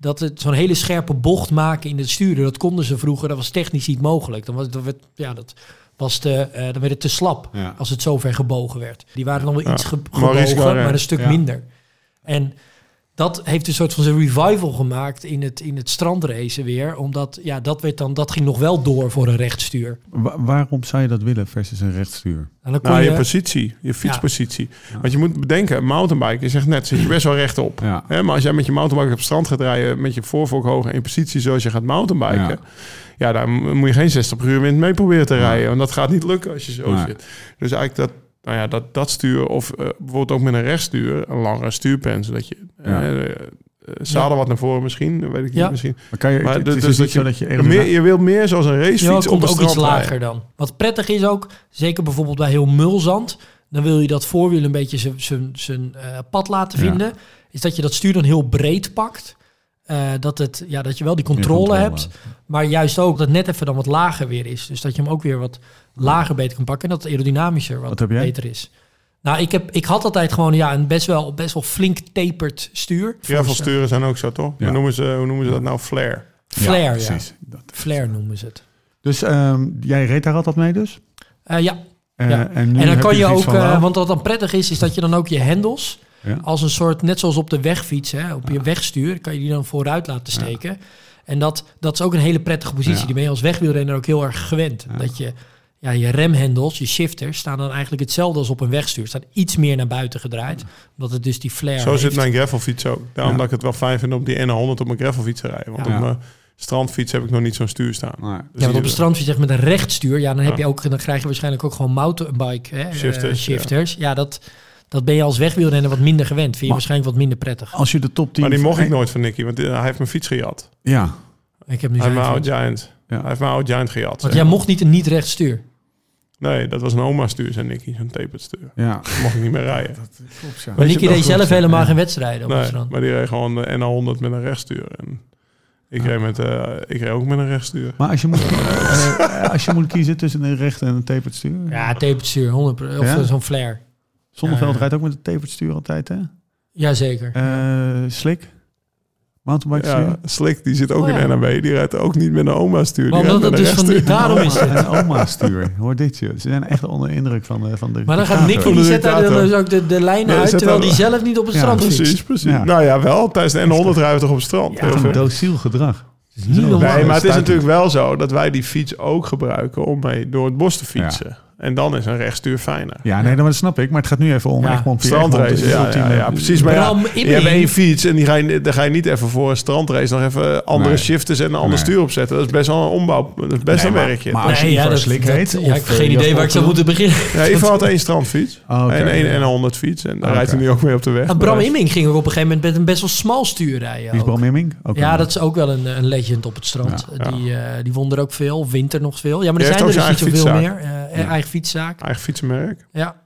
dat het zo'n hele scherpe bocht maken in het sturen. Dat konden ze vroeger, dat was technisch niet mogelijk. Dan was, dat werd, ja, dat was te, eh, dan werd het te slap Ja. als het zo ver gebogen werd. Die waren dan wel Ja. iets ge- gebogen, maar een stuk minder. En dat heeft een soort van zijn revival gemaakt in het, in het strandracen weer. Omdat, ja, dat, werd dan, dat ging nog wel door voor een rechtstuur. Wa- waarom zou je dat willen versus een rechtstuur? Kon Nou, je je, positie, je fietspositie. Want je moet bedenken, mountainbike, je zegt net, zit je best wel rechtop. Ja. Hè, maar als jij met je mountainbike op het strand gaat rijden, met je voorvork hoog en in positie zoals je gaat mountainbiken, Ja. ja, daar moet je geen 60 per uur wind mee proberen te rijden. Want dat gaat niet lukken als je zo zit. Dus eigenlijk dat, nou ja, dat, dat stuur, of eh, bijvoorbeeld ook met een rechtstuur, een langere stuurpen, zodat je Ja. eh, zadel wat naar voren misschien, dat weet ik Ja. niet misschien. Maar kan je, Maar het dus is dat dus niet je- zo dat je... Meer, je wil meer zoals een Ja, racefiets het op komt ook iets lager dan. Wat prettig is ook, zeker bijvoorbeeld bij heel mulzand, dan wil je dat voorwiel een beetje zijn- eh, pad laten Ja. vinden. Is dat je dat stuur dan heel breed pakt. Eh, dat, het, ja, dat je wel die controle, controle hebt. Maar juist ook dat net even dan wat lager weer is. Dus dat je hem ook weer wat lager beter kan pakken. En dat het aerodynamischer wat, Wat beter is. Nou, ik, heb, ik had altijd gewoon ja, een best wel, best wel flink taperd stuur. Gravelsturen zijn ook zo, toch? Ja. Hoe, noemen ze, hoe noemen ze dat nou? Flare. Flare, ja. precies. Dat- Flare noemen ze het. Dus ehm, jij reed daar altijd mee dus? Eh, ja, Eh, Ja. En, En dan kan je ook, van, eh, nou, want wat dan prettig is, is dat je dan ook je hendels Ja. als een soort, net zoals op de wegfiets, hè, op je wegstuur, kan je die dan vooruit laten steken. En dat, dat is ook een hele prettige positie. Ja. Die ben je als wegwielrenner ook heel erg gewend. Ja. Dat je, ja, je remhendels, je shifters, staan dan eigenlijk hetzelfde als op een wegstuur. Staan iets meer naar buiten gedraaid, omdat het dus die flare Zo heeft. zit mijn gravelfiets ook. Daarom Ja. dat ik het wel fijn vind om die N100 op mijn gravelfiets te rijden. Want Ja. op mijn strandfiets heb ik nog niet zo'n stuur staan. Dus Ja, want op een strandfiets echt met een rechtstuur, ja, dan, heb Ja. je ook, dan krijg je waarschijnlijk ook gewoon mountainbike hè, eh, Shifters, shifters. Ja, dat, dat ben je als wegwielrenner wat minder gewend. Vind je Maar- waarschijnlijk wat minder prettig. Als je de top 10... Maar die mocht ik Eh, nooit van Nicky, want hij heeft mijn fiets gejat. Ja. Ik heb nu Hij heeft zijn mijn oud. Giant. Ja. Hij heeft mijn oud Giant gejat. Want zeg jij mocht niet een niet rechtstuur. Nee, dat was een oma stuur, zei Nicky. Zo'n tapered stuur. Ja. Dat mocht ik niet meer rijden. Klopt, ja. Maar Weet Nicky je deed zelf helemaal ja. geen wedstrijden Nee, strand. maar die reed gewoon de N100 met een rechtstuur. En ik, reed met, eh, ik reed ook met een rechtstuur. Maar als je, moet, eh, als je moet kiezen tussen een recht en een tapered stuur... Ja, tapered stuur, 100 of Ja? eh, zo'n flare. Zonneveld Ja. rijdt ook met een tapered stuur altijd, hè? Jazeker. Eh Slik? Mountainbike stuur? Ja, Slick, die zit ook Oh, ja. in NAB. Die rijdt ook niet met een oma stuur. Maar Die rijdt omdat met het een dus van die, daarom is het. Een oma-stuur. Hoor dit, joh. Ze zijn echt onder de indruk van de van de Maar dan gaat. Nicky, die zet daar dan dus ook de, Nee, uit, terwijl die zelf niet op het Ja, strand fietst. Precies, precies. Ja. Nou ja, wel. Tijdens de N100 rijden we toch op het strand. Ja, een dociel gedrag. is. Nee, maar het is natuurlijk wel zo dat wij die fiets ook gebruiken om mee door het bos te fietsen. En dan is een rechtstuur fijner. Ja, nee, dat snap ik. Maar het gaat nu even om Ja. Egmond. Strandrace, ja, ja, ja, precies. Maar ja, Bram je hebt één fiets en die ga je, daar ga je niet even voor een strandrace nog even andere Nee. shifters en een ander Nee. stuur opzetten. Dat is best wel een ombouw. Dat is best Nee, een maar- werkje. maar als je Ivar Slik heet, ja, of, ik heb eh, geen idee waar ik zou moeten beginnen. Ja, Ivan had één strandfiets Oh, oké. en één en een 100 fiets. En daar rijdt hij nu ook mee op de weg. En Bram Maar- Imming ging ook op een gegeven moment met een best wel smal stuur rijden. Wie is. Bram Imming? Ja, dat is ook wel een, een legend op het strand. Die, eh, die won er ook veel. Winter nog veel. Ja, maar er zijn er dus niet zoveel meer. Eh, Eigen fietszaak. Eigen fietsenmerk. Ja.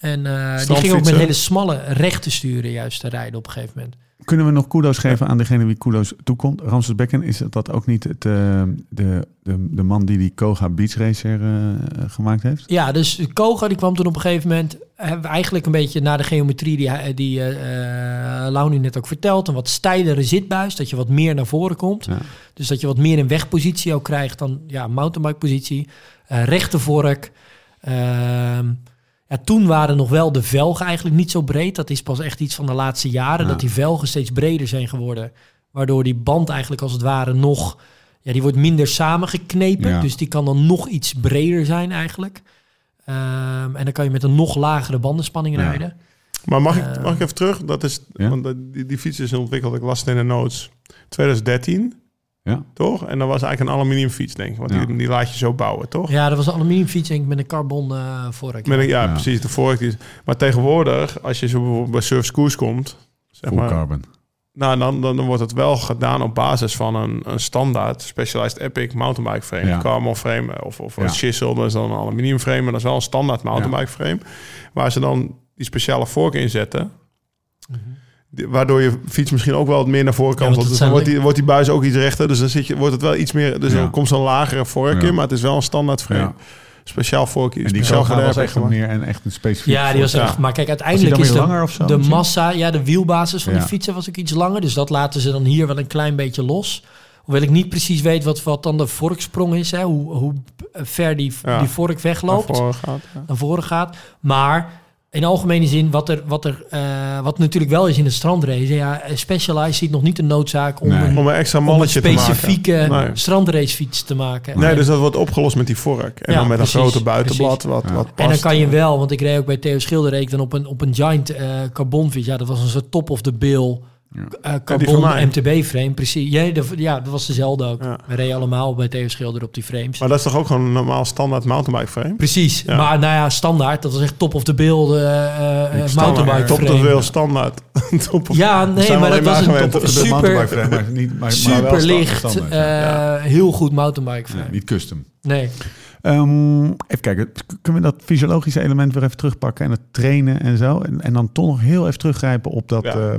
En eh, die ging ook met hele smalle rechte sturen juist te rijden op een gegeven moment. Kunnen we nog kudo's geven aan degene wie kudo's toekomt? Ramses Becken, is dat ook niet het, eh, de, de, de man die die Koga Beach Racer eh, gemaakt heeft? Ja, dus Koga die kwam toen op een gegeven moment... Hebben we eigenlijk een beetje naar de geometrie die, hij- die eh eh, Lau nu net ook vertelt. Een wat steilere zitbuis, dat je wat meer naar voren komt. Ja. Dus dat je wat meer in wegpositie ook krijgt dan ja, mountainbike positie. Eh rechte vork. Ehm, ja, toen waren nog wel de velgen eigenlijk niet zo breed. Dat is pas echt iets van de laatste jaren. Ja. Dat die velgen steeds breder zijn geworden. Waardoor die band eigenlijk als het ware nog... Ja, die wordt minder samengeknepen. Dus die kan dan nog iets breder zijn eigenlijk. Ehm, en dan kan je met een nog lagere bandenspanning Ja. rijden. Maar mag ik, Eh, mag ik even terug? Dat is, Ja. want die, die fiets is ontwikkeld, ik las het in de notes, 2013. Ja. Toch? En dat was eigenlijk een aluminiumfiets, denk ik. Want Ja. die, die laat je zo bouwen, toch? Ja, dat was een aluminiumfiets denk ik, met een carbon eh vork. Met een, ja, Ja. precies. De vork die Maar tegenwoordig, als je zo bijvoorbeeld bij Surf komt... Zeg Full maar, carbon. Nou, dan, dan wordt het wel gedaan op basis van een, een standaard Specialized Epic mountainbike frame. Ja. Carbon frame of, of Ja. een chisel, dat is dan een aluminium frame. Maar dat is wel een standaard mountainbike frame. Waar ze dan die speciale vork in zetten. Die- Waardoor je fiets misschien ook wel wat meer naar voren kan. Ja, want dan wordt die, wordt die buis ook iets rechter. Dus dan zit je, wordt het wel iets meer. Dus Ja. dan komt zo'n lagere vork Ja. in. Maar het is wel een standaard frame. Speciaal vorkje. En die speciaal voor was echt meer en echt een specifiek. Ja, die was Ja. echt. Maar kijk, uiteindelijk is de, langer of zo? de misschien? massa, ja, de wielbasis van Ja. die fietsen was ook iets langer. Dus dat laten ze dan hier wel een klein beetje los. Hoewel ik niet precies weet wat, wat dan de vorksprong is. Hè, hoe, hoe ver die, Ja. die vork wegloopt, Naar voren gaat, ja. naar voren gaat. Maar in algemene zin, wat er, wat er eh, wat natuurlijk wel is in de strandrace. Ja, Specialized ziet nog niet de noodzaak om Nee. een, Om een extra om een malletje te maken. specifieke Nee. strandracefiets te maken. Nee, En- dus dat wordt opgelost met die vork. En Ja, dan met precies, een grote buitenblad precies. wat, Ja. wat past. En dan kan je wel, want ik reed ook bij Theo Schilder reed ik dan op een, op een Giant eh carbonfiets. Ja, dat was een soort top of the bill eh, van carbon mij. MTB-frame, precies. Ja, dat, ja, dat was dezelfde ook. Ja. We reden allemaal bij Theo Schilder op die frames. Maar dat is toch ook gewoon een normaal standaard mountainbike frame? Precies, Ja. maar nou ja, standaard. Dat was echt top of the bill uh, Ik mountainbike Top frame. of wel standaard. [laughs] Top of- Ja, nee, maar dat was een top, de mountainbike super, frame, maar niet, maar, maar wel super standaard, licht, standaard, eh, ja. heel goed mountainbike frame. Ja, niet custom. Nee. Ehm, even kijken, kunnen we dat fysiologische element weer even terugpakken en het trainen en zo? En, en dan toch nog heel even teruggrijpen op dat, Ja. eh,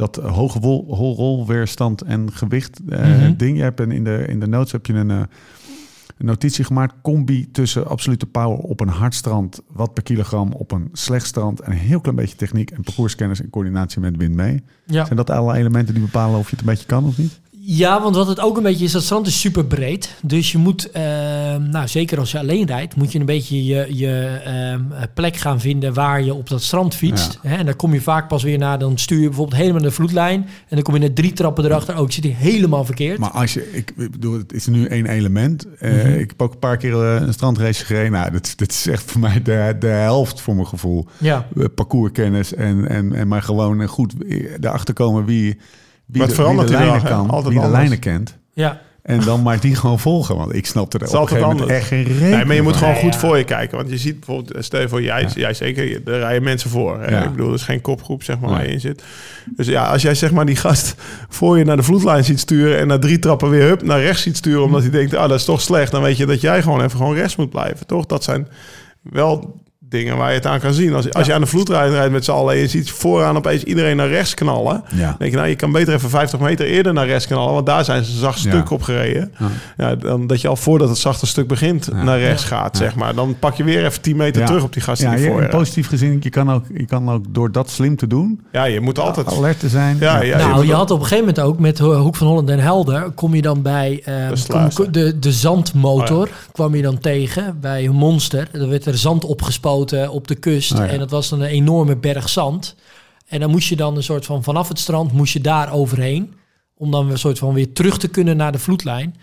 dat hoge wol, hol- rolweerstand en gewicht eh, Mhm. ding. Je hebt een, in, de, in de notes heb je een, eh, een notitie gemaakt. Combi tussen absolute power op een hard strand, wat per kilogram op een slecht strand. En een heel klein beetje techniek en parcourskennis in coördinatie met wind mee. Ja. Zijn dat alle elementen die bepalen of je het een beetje kan of niet? Ja, want wat het ook een beetje is, dat strand is super breed. Dus je moet, eh, nou zeker als je alleen rijdt, moet je een beetje je, je ehm, plek gaan vinden waar je op dat strand fietst. Hè? En daar kom je vaak pas weer naar, dan stuur je bijvoorbeeld helemaal naar de vloedlijn. En dan kom je net drie trappen erachter. Oh, ik zit hier helemaal verkeerd. Maar als je, ik ik bedoel, het is nu één element. Eh, Mhm. Ik heb ook een paar keer eh, een strandrace gereden. Nou, dat, dat is echt voor mij de, de helft voor mijn gevoel. ja, parcourskennis en, en, en maar gewoon goed erachter komen wie, wie, Maar het de, wie verandert de lijnen kan, Altijd wie de anders. lijnen kent. ja. En dan maar die gewoon volgen. Want ik snapte er is op een moment echt anders. geen reden Nee, maar je moet van. gewoon goed voor je kijken. Want je ziet bijvoorbeeld, eh, stel je voor, jij, jij zeker, er rijden mensen voor. Hè? Ja. Ik bedoel, er is geen kopgroep zeg maar, waar je in zit. Dus ja, als jij zeg maar die gast voor je naar de vloedlijn ziet sturen... en na drie trappen weer hup, naar rechts ziet sturen... omdat hij denkt, ah, dat is toch slecht... dan weet je dat jij gewoon even gewoon rechts moet blijven, toch? Dat zijn wel dingen waar je het aan kan zien. Als, als je aan de vloedlijn rijdt met z'n allen... en je ziet vooraan opeens iedereen naar rechts knallen... Ja. Dan denk je, nou, je kan beter even 50 meter eerder naar rechts knallen... want daar zijn ze een zacht Ja. stuk op gereden. Ja. Ja, dan dat je al voordat het zachte stuk begint Ja. naar rechts gaat, zeg maar. Dan pak je weer even 10 meter Ja. terug op die gasten Ja, die voor je positief gezien, je kan, ook, je kan ook door dat slim te doen, Ja, je moet altijd... alert te zijn. Ja, ja, nou, je had op een gegeven moment ook met Ho- Hoek van Holland en Helder... kom je dan bij eh, De kom- de, de zandmotor kwam je dan tegen bij een monster. Er werd er zand opgespoten op de kust. Oh ja. En dat was dan een enorme berg zand. En dan moest je dan een soort van vanaf het strand moest je daar overheen. Om dan een soort van weer terug te kunnen naar de vloedlijn.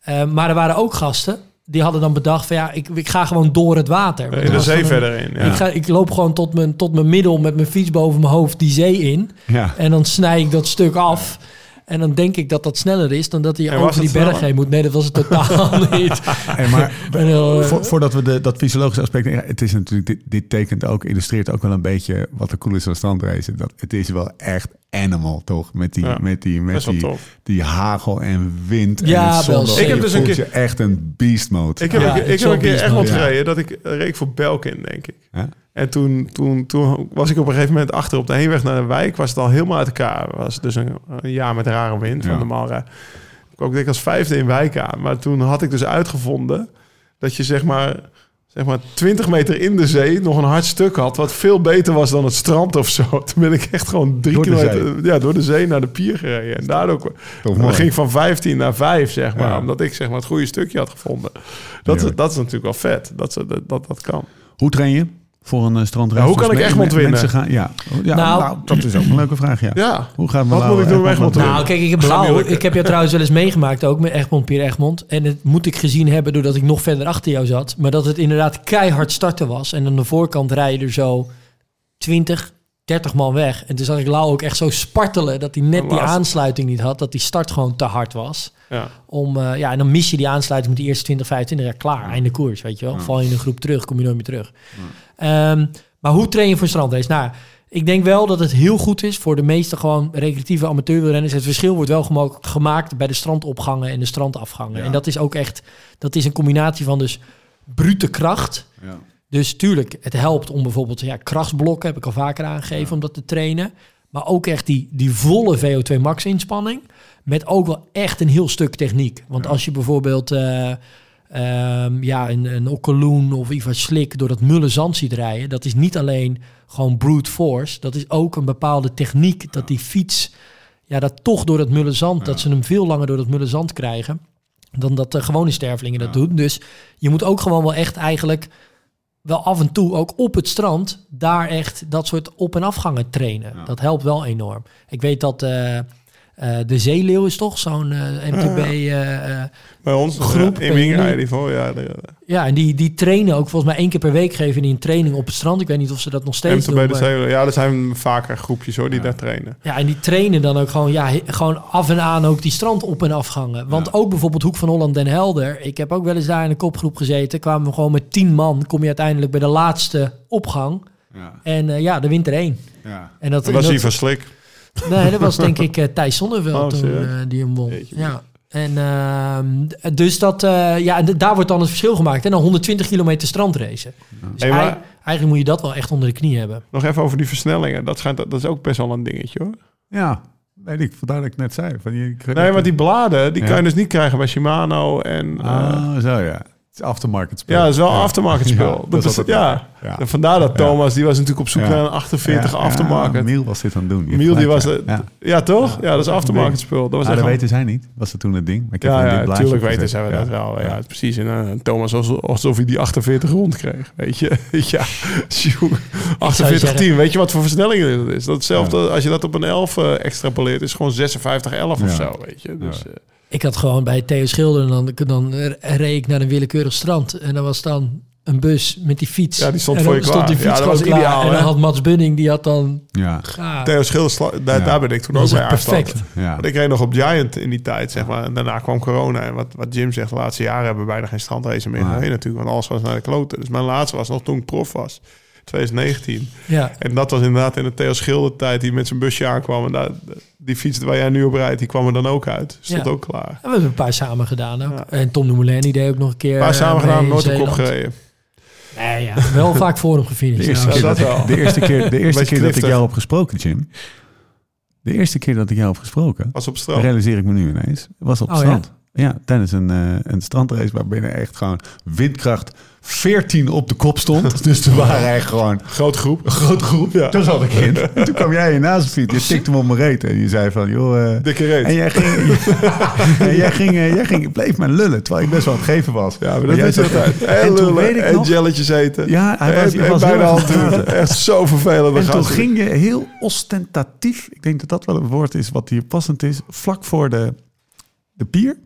Eh, maar er waren ook gasten die hadden dan bedacht van ja, ik, ik ga gewoon door het water. In de zee verder in. Ja. Ik, ga, ik loop gewoon tot mijn, tot mijn middel met mijn fiets boven mijn hoofd die zee in. Ja. En dan snij ik dat stuk af. En dan denk ik dat dat sneller is dan dat hij over die berg sneller? heen moet. Nee, dat was het totaal [laughs] niet. Hey, maar [laughs] En, eh, Vo- voordat we de, dat fysiologische aspect... Ja, het is natuurlijk, dit, dit tekent ook, illustreert ook wel een beetje wat er cool is aan strandracen. Dat, het is wel echt animal, toch? Met die, Ja, met die, met die, tof. die hagel en wind Ja, en zon. wel. Ik heb dus een keer- je echt een beast mode. Ik heb, Ja, ik is heb een keer beast mode. gereden dat ik reed voor Belkin, denk ik. En toen, toen, toen was ik op een gegeven moment achter op de heenweg naar de wijk. Was het al helemaal uit elkaar. Was dus een, een jaar met rare wind. Ja. Van normaal Ik kwam denk ik als vijfde in wijk aan. Maar toen had ik dus uitgevonden dat je zeg maar, zeg maar 20 meter in de zee nog een hard stuk had. Wat veel beter was dan het strand of zo. [laughs] Toen ben ik echt gewoon drie Door kilometer ja, door de zee naar de pier gereden. En daardoor Toch dan ging ik van 15 naar 5, zeg maar. Ja. Omdat ik zeg maar het goede stukje had gevonden. Dat, is, Heerlijk. dat is natuurlijk wel vet. Dat dat, dat, dat kan. Hoe train je voor een uh, strandrace? Ja, hoe kan Dus ik me- Egmond winnen? Mensen gaan, ja, ja Nou- nou, dat is ook een leuke vraag, ja. Ja. Hoe gaat Wat moet ik doen om Egmond Egmond te winnen? Nou, kijk, ik heb. Ik heb jou [laughs] trouwens wel eens meegemaakt ook met Egmond, Pier Egmond. En het moet ik gezien hebben doordat ik nog verder achter jou zat. Maar dat het inderdaad keihard starten was. En aan de voorkant rijden er zo 20, 30 man weg. En toen zag ik Lau ook echt zo spartelen dat hij net die aansluiting niet had. Dat die start gewoon te hard was. Ja. Om, eh, ja, en dan mis je die aansluiting met de eerste 20, 25. Ja, klaar, einde koers, weet je wel. Val je in een groep terug, kom je nooit meer terug. Ehm, maar hoe train je voor strandrace? Nou, ik denk wel dat het heel goed is voor de meeste gewoon recreatieve amateurwielrenners. Het verschil wordt wel gemaakt bij de strandopgangen en de strandafgangen. Ja. En dat is ook echt, dat is een combinatie van dus brute kracht. Ja. Dus tuurlijk, het helpt om bijvoorbeeld ja, krachtsblokken, heb ik al vaker aangegeven, om dat te trainen. Maar ook echt die, die volle VO2 max inspanning. Met ook wel echt een heel stuk techniek. Want als je bijvoorbeeld eh, ehm, ja, een, een Okkeloen of Ivar Slik door dat mulle zand ziet rijden. Dat is niet alleen gewoon brute force. Dat is ook een bepaalde techniek dat die fiets... Ja, dat toch door dat mulle zand, dat ze hem veel langer door dat mulle zand krijgen. Dan dat de gewone stervelingen dat doen. Dus je moet ook gewoon wel echt eigenlijk wel af en toe ook op het strand daar echt dat soort op- en afgangen trainen. Dat helpt wel enorm. Ik weet dat eh, eh, de Zeeleeuw is toch zo'n eh, MTB. eh, eh, Bij ons Groep, in die voor, ja. De, ja, en die, die trainen ook volgens mij één keer per week geven die een training op het strand. Ik weet niet of ze dat nog steeds MTB doen. de Zeeuwen. Ja, er zijn vaker groepjes hoor, die daar trainen. Ja, en die trainen dan ook gewoon, ja, gewoon af en aan ook die strand op- en afgangen. Want ook bijvoorbeeld Hoek van Holland Den Helder. Ik heb ook wel eens daar in een kopgroep gezeten. Kwamen we gewoon met tien man. Kom je uiteindelijk bij de laatste opgang. Ja. En eh, ja, de wint er één. Ja. En dat, Dat was dat- hij van Slik. Nee, dat was denk ik eh, Thijs Zonneveld Oh, toen eh, die hem won. Jeetje. Ja. En ehm, dus dat, eh, ja, en d- daar wordt dan het verschil gemaakt. En dan 120 kilometer strandracen. Dus Hey, maar- ei- eigenlijk moet je dat wel echt onder de knie hebben. Nog even over die versnellingen. Dat, schijnt, dat is ook best wel een dingetje hoor. ja, weet ik, vandaar dat ik net zei. Van je, Nee, want die bladen, die Ja. kan je dus niet krijgen bij Shimano. En, eh, Ah, zo ja. Is aftermarket spel. ja, dat is wel aftermarket [laughs] spel. Ja, dat dat is ja. ja. En vandaar dat Thomas, die was natuurlijk op zoek Ja. naar een 48 Ja, aftermarket. Ja, Miel was dit aan het doen. Je Miel, die was... ja. Ja, toch? Ja, Ja, dat is dat aftermarket spel. Dat was Ah, echt dat weten zij niet. Was het toen het ding? Maar ik heb Ja, ja natuurlijk weten zij dat Ja. wel. Ja, precies. En eh, Thomas alsof, alsof hij die 48 rond kreeg. Weet je? [laughs] ja, jongen. 48 zeggen- 10. Weet je wat voor versnelling dat is? Dat hetzelfde als je dat op een 11 eh, extrapoleert. is gewoon 56 11 of Ja. zo. Weet je? Dus, Ja. eh, Ik had gewoon bij Theo Schilder, dan, dan reed ik naar een willekeurig strand. En dan was dan een bus met die fiets. Ja, die stond en voor dan je stond klaar. die Ja, fiets dat was klaar. ideaal, En dan hè? had Mats Bunning, die had dan... Ja. Theo Schilder, daar, Ja. daar ben ik toen Dat ook bij perfect. ja. Want ik reed nog op Giant in die tijd, zeg maar. En daarna kwam corona. En wat, wat Jim zegt, de laatste jaren hebben we bijna geen strandrace meer Nee. gereden natuurlijk. Want alles was naar de kloten. Dus mijn laatste was nog toen ik prof was. 2019. Ja. En dat was inderdaad in de Theo Schilder tijd die met zijn busje aankwam. En daar, die fiets waar jij nu op rijdt, die kwam er dan ook uit. Stond Ja. ook klaar. En we hebben een paar samen gedaan ook. Ja. En Tom de Moulin, die deed ook nog een keer... Een paar samen eh, gedaan, nooit op kop gereden. Nee, ja. Wel [laughs] vaak voor hem De gefinished. eerste, Ja. keer dat, de eerste keer, de [laughs] eerste dat ik jou heb gesproken, Jim. De eerste keer dat ik jou heb gesproken, Was op strand. realiseer ik me nu ineens, was op Oh, ja? strand. Ja? tijdens een, eh, een strandrace waar binnen echt gewoon windkracht 14 op de kop stond. [laughs] dus toen waren eigenlijk gewoon Grote groep. grote groep. Ja. Toen zat ik in. [laughs] En toen kwam jij in naast fiets. Je tikte me op mijn reet en je zei van, joh... eh, Dikke reet. en jij ging, [laughs] en jij ging, eh, jij ging, bleef maar lullen, terwijl ik best wel aan het geven was. Ja, maar dat jij is altijd. En En toen lullen, weet ik en nog- jelletjes eten. Ja, hij was, en, hij bijna het. Echt zo vervelend. En toen ging je heel ostentatief, ik denk dat dat wel een woord is wat hier passend is, vlak voor de, de pier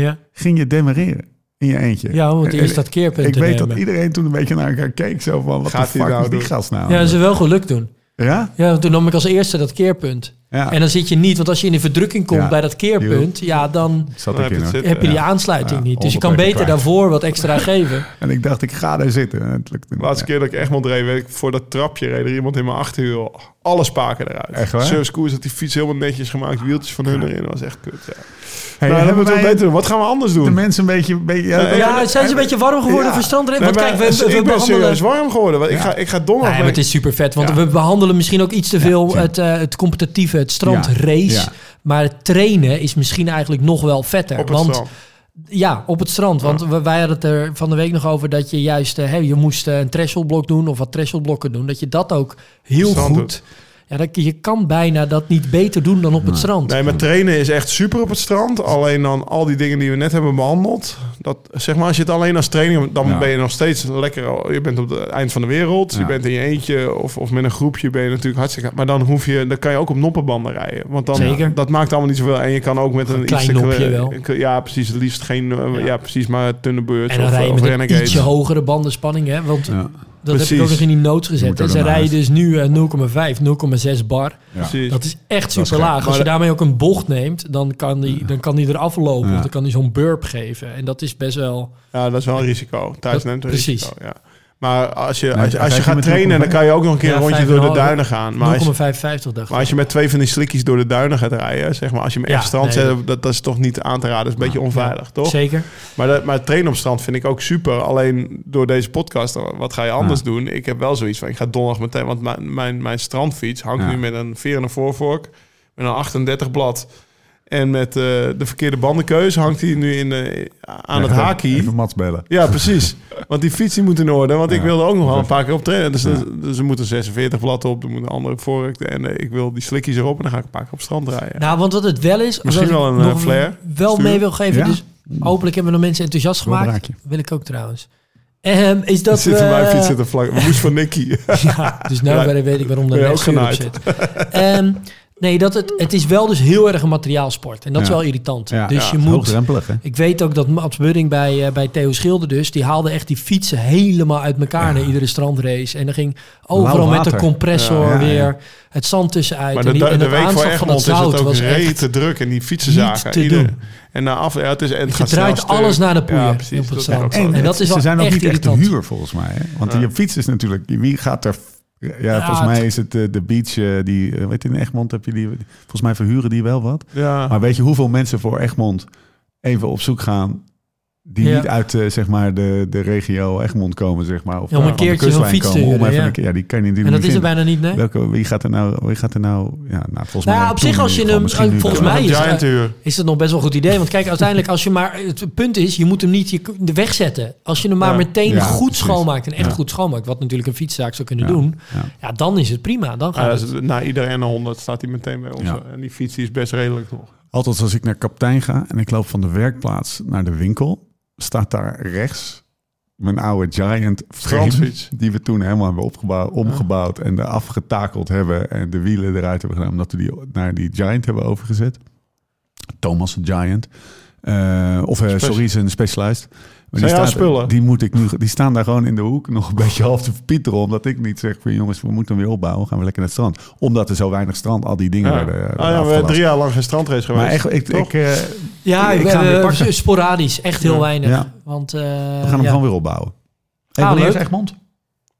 Ja. ging je demareren in je eentje. ja, want eerst dat keerpunt Ik te weet dat iedereen toen een beetje naar elkaar keek, zo van, wat Gaat de fuck nou is die doen? gast nou? Ja, dat is wel gelukt toen. ja? Ja, want toen nam ik als eerste dat keerpunt. Ja. En dan zit je niet, want als je in de verdrukking komt Ja. bij dat keerpunt, ja, dan heb je hoor. het heb je die Ja. aansluiting Ja, niet. Dus je kan 100 beter kwijt. daarvoor wat extra [laughs] geven. En ik dacht, ik ga daar zitten. En het lukte De niet. laatste keer dat ik Egmond reed, weet ik, voor dat trapje reed er iemand in mijn achterwiel. Alle spaken eruit. Echt waar? Service Koers had die fiets helemaal netjes gemaakt. Wieltjes van hun erin. Dat was echt kut. Ja. Hey, nou, hebben we het beter doen. Wat gaan we anders de doen? mensen een beetje... Een beetje Ja, Ja, zijn ze een beetje warm geworden Ja. voor strandrennen? Nee, Want maar kijk, we, we, ik ben behandelen... serieus warm geworden. Ik, Ja. ga, ik ga donderdag... Nee, maar het is super vet, want Ja. we behandelen misschien ook iets te veel Ja, het, eh, het competitieve, het strandrace. Ja. Maar het trainen is misschien eigenlijk nog wel vetter. op het want strand. Ja, op het strand. Want wij hadden het er van de week nog over dat je juist, eh, hè, je moest eh, een thresholdblok doen of wat thresholdblokken doen. Dat je dat ook heel strand goed. doet. Ja, dat, je kan bijna dat niet beter doen dan op het strand. Nee, maar trainen is echt super op het strand. Alleen dan al die dingen die we net hebben behandeld. Dat, zeg maar, als je het alleen als training... dan Ja. ben je nog steeds lekker... Je bent op het eind van de wereld. Ja. Je bent in je eentje of, of met een groepje ben je natuurlijk hartstikke... Maar dan, hoef je, dan kan je ook op noppenbanden rijden. Want dan, Zeker. dat maakt allemaal niet zoveel. En je kan ook met een... Een klein nopje wel. Ja, precies. Het liefst geen... eh, Ja, precies. Maar Thunderbirds en dan of, rij je of met een ietsje hogere bandenspanning. Hè? Want Dat heb ik ook nog in die notes gezet. En ze rijden uit. dus nu eh, 0,5, 0,6 bar. Ja. Dat is echt super laag. Als je daarmee ook een bocht neemt, dan kan die, dan kan die eraf lopen. Ja. Of dan kan die zo'n burp geven. En dat is best wel... Ja, dat is wel een risico. Thuis Dat- neemt een precies. risico, ja. Maar als je, als, je- als je je gaat trainen, dan 0,5? kan je ook nog een keer Ja, een rondje door de half. duinen gaan. Maar als, 0,55 dacht maar als je met twee van die slikkies door de duinen gaat rijden, zeg maar, als je hem Ja, echt strand nee, zet, dat, dat is toch niet aan te raden. Dat is een beetje onveilig, toch? Zeker. Maar, dat, maar het trainen op strand vind ik ook super. Alleen door deze podcast, wat ga je anders Ja. doen? Ik heb wel zoiets van, ik ga donderdag meteen, want mijn, mijn, mijn strandfiets hangt Ja. nu met een veer en een voorvork, met een 38 blad. En met eh, de verkeerde bandenkeuze hangt hij nu in de, aan het haakje. Even Mats bellen. Ja, precies. [laughs] Want die fiets die moet in orde. Want ik wilde ook nog wel een paar keer op trainen. Dus, Ja. dus er moeten 46 blad op. Er moet een andere vork. En eh, ik wil die slikkies erop. En dan ga ik een paar keer op het strand rijden. Nou, want wat het wel is... Misschien wel een, nog flare wel sturen. mee wil geven. Ja? Dus hopelijk hebben we nog mensen enthousiast gemaakt. Wil ik ook trouwens. Ehm, is dat zit mijn fiets zit er vlak. We moest van Nicky. [laughs] Ja, dus nou Ja. weet ik waarom de op genaaid? zit. Ehm, Nee, dat het, het is wel dus heel erg een materiaalsport. En dat is wel irritant. Ja, dus ja, je moet... Hoogdrempelig, hè? Ik weet ook dat Mats Budding bij, eh, bij Theo Schilder dus... die haalde echt die fietsen helemaal uit elkaar na iedere strandrace. En dan ging overal met de compressor Ja, ja, ja. weer het zand tussenuit. Maar en de, die, de, en de het week voor aanslag van dat Egmond is het zout ook druk en die fietsenzaken. niet te ieder- doen. En na af, ja, het is en het Je gaat draait alles naar de poeien Ja, op precies. het Dat is strand. En dat is ze wel zijn ook echt niet echt te irritant. huur, volgens mij. Hè? Want die fiets is natuurlijk... Wie gaat er... Ja, volgens mij is het eh, de beach, eh, die... eh, weet je, in Egmond heb je die... Volgens mij verhuren die wel wat. Ja. Maar weet je hoeveel mensen voor Egmond even op zoek gaan... die Ja. niet uit eh, zeg maar de, de regio Egmond komen, zeg maar. Of Ja, om een de keertje zo'n fiets te komen, om huren, even ja. een keer- ja, die kan je En dat is er niet bijna niet, nee? Welke, wie gaat er nou... Wie gaat er nou ja, nou, volgens Nou mij... ja, op zich als je hem... nu Volgens mij is, is dat nog best wel een goed idee. Want kijk, uiteindelijk als je maar... Het punt is, je moet hem niet je, de weg zetten. Als je hem maar Ja. meteen Ja, goed precies. schoonmaakt en echt Ja. goed schoonmaakt... wat natuurlijk een fietszaak zou kunnen Ja. doen... Ja. Ja, dan is het prima. Dan gaat dat het. na iedereen een 100 staat hij meteen bij ons. En die fiets is best redelijk nog. Altijd als ik naar kaptein ga en ik loop van de werkplaats naar de winkel, staat daar rechts mijn oude Giant frame, die we toen helemaal hebben opgebouwd, omgebouwd en er afgetakeld hebben en de wielen eruit hebben gedaan, omdat we die naar die Giant hebben overgezet. Thomas Giant. Eh, of Spec- sorry, zijn Specialized. Maar die, staat- spullen? die, moet ik nu, die staan daar gewoon in de hoek nog een beetje [laughs] half te verpieteren. Omdat ik niet zeg van jongens, we moeten hem weer opbouwen. Gaan we lekker naar het strand. Omdat er zo weinig strand, al die dingen Ja. werden, werden Ah, ja, we hebben drie jaar lang geen strandrace geweest. Maar echt, ik, ik, eh, Ja, ik ga weer pakken. sporadisch. Echt heel Ja. weinig. Ja. Want, eh, We gaan hem ja. gewoon weer opbouwen. Hey, Ah, wanneer is leuk. Egmond?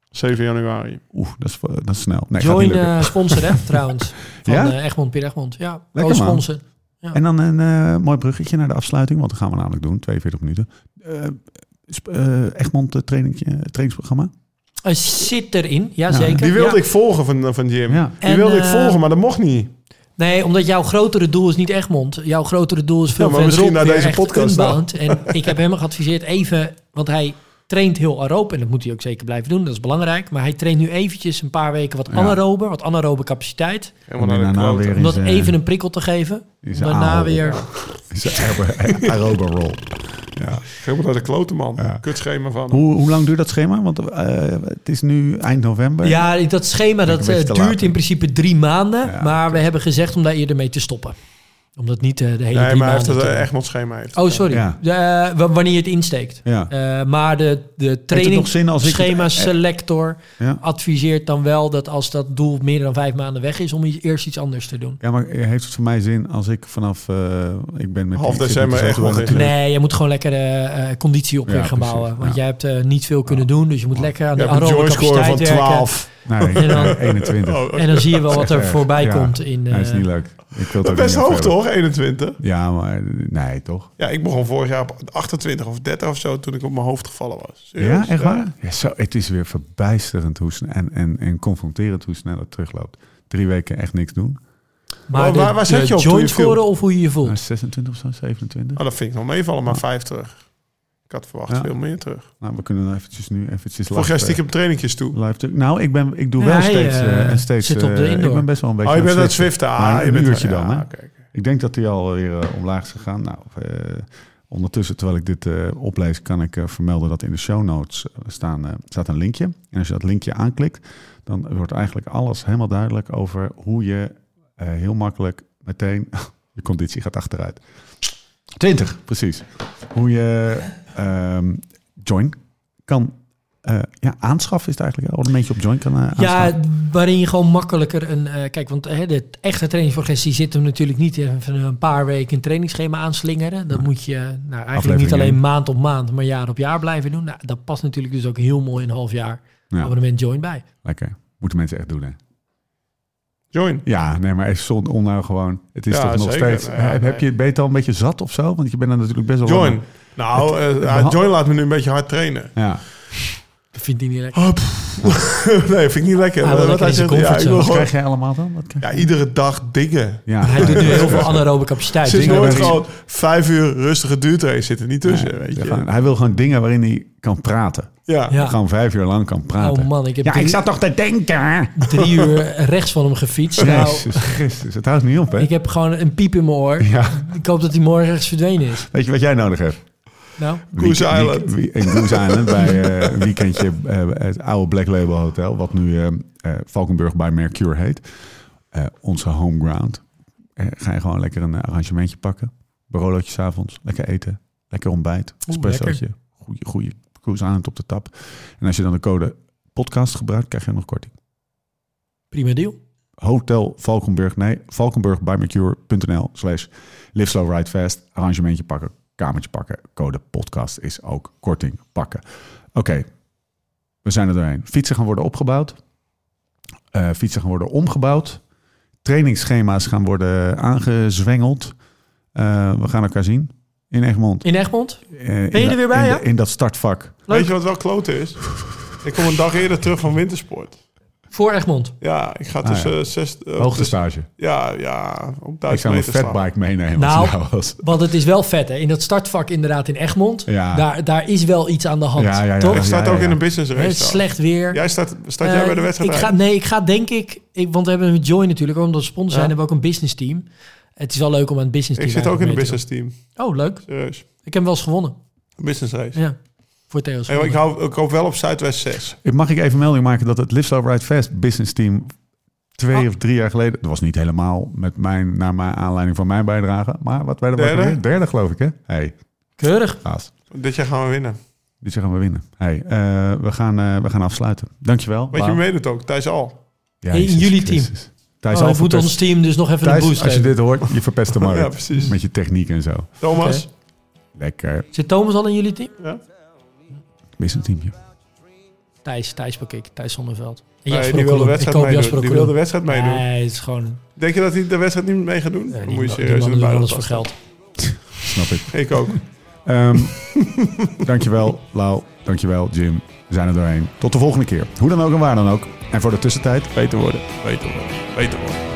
7 januari. Oeh, dat is, dat is snel. Nee, gaat Join niet eh, sponsor, hè, trouwens. [laughs] Van Ja? eh, Egmond, Pier Egmond. Ja, Lekker, man. En dan een eh, mooi bruggetje naar de afsluiting. Want dat gaan we namelijk doen, 42 minuten. Eh, eh, Egmond trainingje, trainingsprogramma. Zit erin, ja, Ja, zeker. Die wilde Ja. ik volgen van, van Jim. Ja. Die En, wilde ik volgen, maar dat mocht niet. Nee, omdat jouw grotere doel is niet Egmond. Jouw grotere doel is veel Ja, maar misschien naar deze podcast. Unbound. En ik heb hem geadviseerd even... Want hij traint heel aeroop. En dat moet hij ook zeker blijven doen. Dat is belangrijk. Maar hij traint nu eventjes een paar weken wat Ja. anaerober. Wat anaerobe capaciteit. Helemaal Om naar de Om dat zijn- even een prikkel te geven. daarna weer... [laughs] Zijn aerobe roll. Ja. Helemaal naar de kloten, man. Ja. Kutschema van. Hoe, hoe lang duurt dat schema? Want eh, het is nu eind november. Ja, dat schema dat eh, duurt in principe drie maanden. Ja, maar we hebben gezegd om daar eerder mee te stoppen. Omdat niet eh, de hele Nee, drie maar hij heeft maanden... het eh, Egmond schema. Heeft. Oh, sorry. Ja. De, eh, wanneer je het insteekt. Ja. Eh, maar de, de Heeft het nog zin als ik het- trainingsschema eh, selector Ja. adviseert dan wel dat als dat doel meer dan vijf maanden weg is, om iets- eerst iets anders te doen. Ja, maar heeft het voor mij zin als ik vanaf... eh, ik ben met Half december echt wel Nee, je moet gewoon lekker conditie op Ja, weer gaan precies, bouwen. Want ja. jij hebt eh, niet veel kunnen doen, dus je moet lekker aan Je de aerobe joy score van capaciteit werken. 12. Nee, En dan- [laughs] 21. Oh, En dan zie je wel wat er Echt, voorbij ja. komt. In, Nee, is niet leuk. Ik wil het Best niet hoog afvelen. Toch, 21? Ja, maar nee, toch? Ja, ik begon vorig jaar op 28 of 30 of zo toen ik op mijn hoofd gevallen was. Serieus? Ja, echt waar? Ja, zo, het is weer verbijsterend hoe snel, en, en, en confronterend hoe snel het terugloopt. Drie weken echt niks doen. maar Waar- de, waar- waar zet je op joint je scoren of hoe je je voelt? Nou, 26 of zo, 27. Oh, dat vind ik nog meevallen, maar 5 terug. Ik had verwacht Ja. veel meer terug. Nou, we kunnen dan eventjes nu eventjes Vorig jaar stiekem trainingjes toe. live Nou, ik, ben, ik doe Ja, wel hij, steeds, eh, eh, en steeds zit op de eh, indoor. Ik ben best wel een beetje Oh, je bent aan het. Zwiften. Ah, je een bent uurtje ja, dan, hè? Ik denk dat hij alweer eh, omlaag is gegaan. Nou, eh, ondertussen, terwijl ik dit eh, oplees, kan ik vermelden dat in de show notes staan, staat een linkje. En als je dat linkje aanklikt, dan wordt eigenlijk alles helemaal duidelijk over hoe je heel makkelijk meteen [laughs] je conditie gaat achteruit. 20, precies. Hoe je ehm, join kan eh, ja, aanschaffen, is het eigenlijk. Een abonnementje op join kan eh, Ja, waarin je gewoon makkelijker een... eh, kijk, want hè, de echte trainingsprogressie zit hem natuurlijk niet even een paar weken een trainingsschema aanslingeren. Dat moet je nou, eigenlijk Aflevering niet alleen maand op maand, maar jaar op jaar blijven doen. Nou, dat past natuurlijk dus ook heel mooi in een half jaar Ja, abonnement join bij. lekker. Moeten mensen echt doen, hè? Join. Ja, nee, maar is zon onnou gewoon. Het is Ja, toch nog zeker. steeds. Nee, heb, nee. heb je, ben je het al een beetje zat of zo? Want je bent er natuurlijk best wel. Join. lang- Nou, eh, ja, beha- Join laat me nu een beetje hard trainen. Ja. Dat vindt hij niet lekker. Oh, [laughs] nee, vind ik niet lekker. Hij wil Wat zegt, ja, ik wil gewoon, krijg jij allemaal dan? Wat krijg ja, je? iedere dag dingen. Ja. Hij doet nu heel veel anaerobe capaciteit. Sinds dingen nooit waarin- gewoon vijf uur rustige duurtrain zit er niet tussen, Nee, weet je. gewoon- hij wil gewoon dingen waarin hij kan praten. Ja. Ja. Gewoon vijf uur lang kan praten. Oh man, ik heb ja, drie, ik zat toch te denken. drie uur rechts van hem gefietst. [laughs] Nou, Jezus Christus, het houdt niet op, hè? ik heb gewoon een piep in mijn oor. Ja, Ik hoop dat hij morgen ergens verdwenen is. weet je wat jij nodig hebt? Nou, Goose Week- Island. week- In Goose Island, bij eh, een weekendje eh, het oude Black Label Hotel, wat nu eh, eh, Valkenburg bij Mercure heet. eh, onze home ground. Eh, ga je gewoon lekker een arrangementje pakken. Barolootjes avonds, lekker eten, lekker ontbijt, espressootje, goede, goede cruise aan het op de tap. En als je dan de code podcast gebruikt, krijg je nog korting. Prima deal. Hotel Valkenburg, nee, valkenburgbymcure.nl slash live slow ride fast. Arrangementje pakken, kamertje pakken, code podcast is ook korting pakken. Oké, we zijn er doorheen. Fietsen gaan worden opgebouwd. Eh, fietsen gaan worden omgebouwd. Trainingsschema's gaan worden aangezwengeld. Eh, we gaan elkaar zien in Egmond. In Egmond? Eh, Ben je in er weer bij, in ja? In dat startvak. Weet je wat wel kloten is? Ik kom een dag eerder terug van wintersport. Voor Egmond. Ja, ik ga Ah, tussen ja. zes... eh, tussen- stage. Ja, ja, ook Ik zou een fatbike meenemen. Nou, als het jou was. Want het is wel vet, hè? In dat startvak inderdaad in Egmond. Ja. Daar, daar is wel iets aan de hand. Ja, ja, ja. Toch? Ik sta Ja, ja, ook ja. in een business Het race. is daar. slecht weer. Jij staat, staat jij Eh, bij de wedstrijd? ik ga? Nee, ik ga denk ik, ik... Want we hebben met Joy natuurlijk, omdat we sponsor zijn, Ja. hebben we ook een business team. Het is wel leuk om aan het business team Ik zit ook in een business team. Oh, leuk. Serieus. Ik heb hem wel eens gewonnen. Een business race. Ja. Voor Theo's. Hey, maar ik, hou, ik hoop wel op Zuidwest 6. Ik mag ik even melding maken dat het Slow Ride Fast business team twee Oh. of drie jaar geleden, dat was niet helemaal met mijn, naar mijn aanleiding van mijn bijdrage, maar wat wij er Derde? Derde? Derde geloof ik hè? Hey, Keurig. gaas. Dit jaar gaan we winnen. Dit jaar gaan we winnen. Hey, eh, we, gaan, eh, we gaan afsluiten. Dankjewel. Weet je wie meedoet ook? Thijs Al. Ja, In Jezus jullie team. Thijs, Oh, al moet ons team dus nog even een boost als je geven. dit hoort, je verpest de [laughs] markt. Ja, precies. Met je techniek en zo. Thomas. Lekker. Zit Thomas al in jullie team? Ja? Business teamje. Thijs, Thijs pak ik. Thijs Zonneveld. Nee, die wil de wedstrijd meedoen. Die wil de wedstrijd meedoen. Nee, het is gewoon... Denk je dat hij de wedstrijd niet mee gaat doen? Dan die, moet je die serieus in de doen alles voor geld. [laughs] Snap ik. Ik ook. Ehm [laughs] dankjewel, Lau. Dankjewel, Jim. We zijn er doorheen. Tot de volgende keer. Hoe dan ook en waar dan ook. En voor de tussentijd, Beter worden. Beter worden. Beter worden.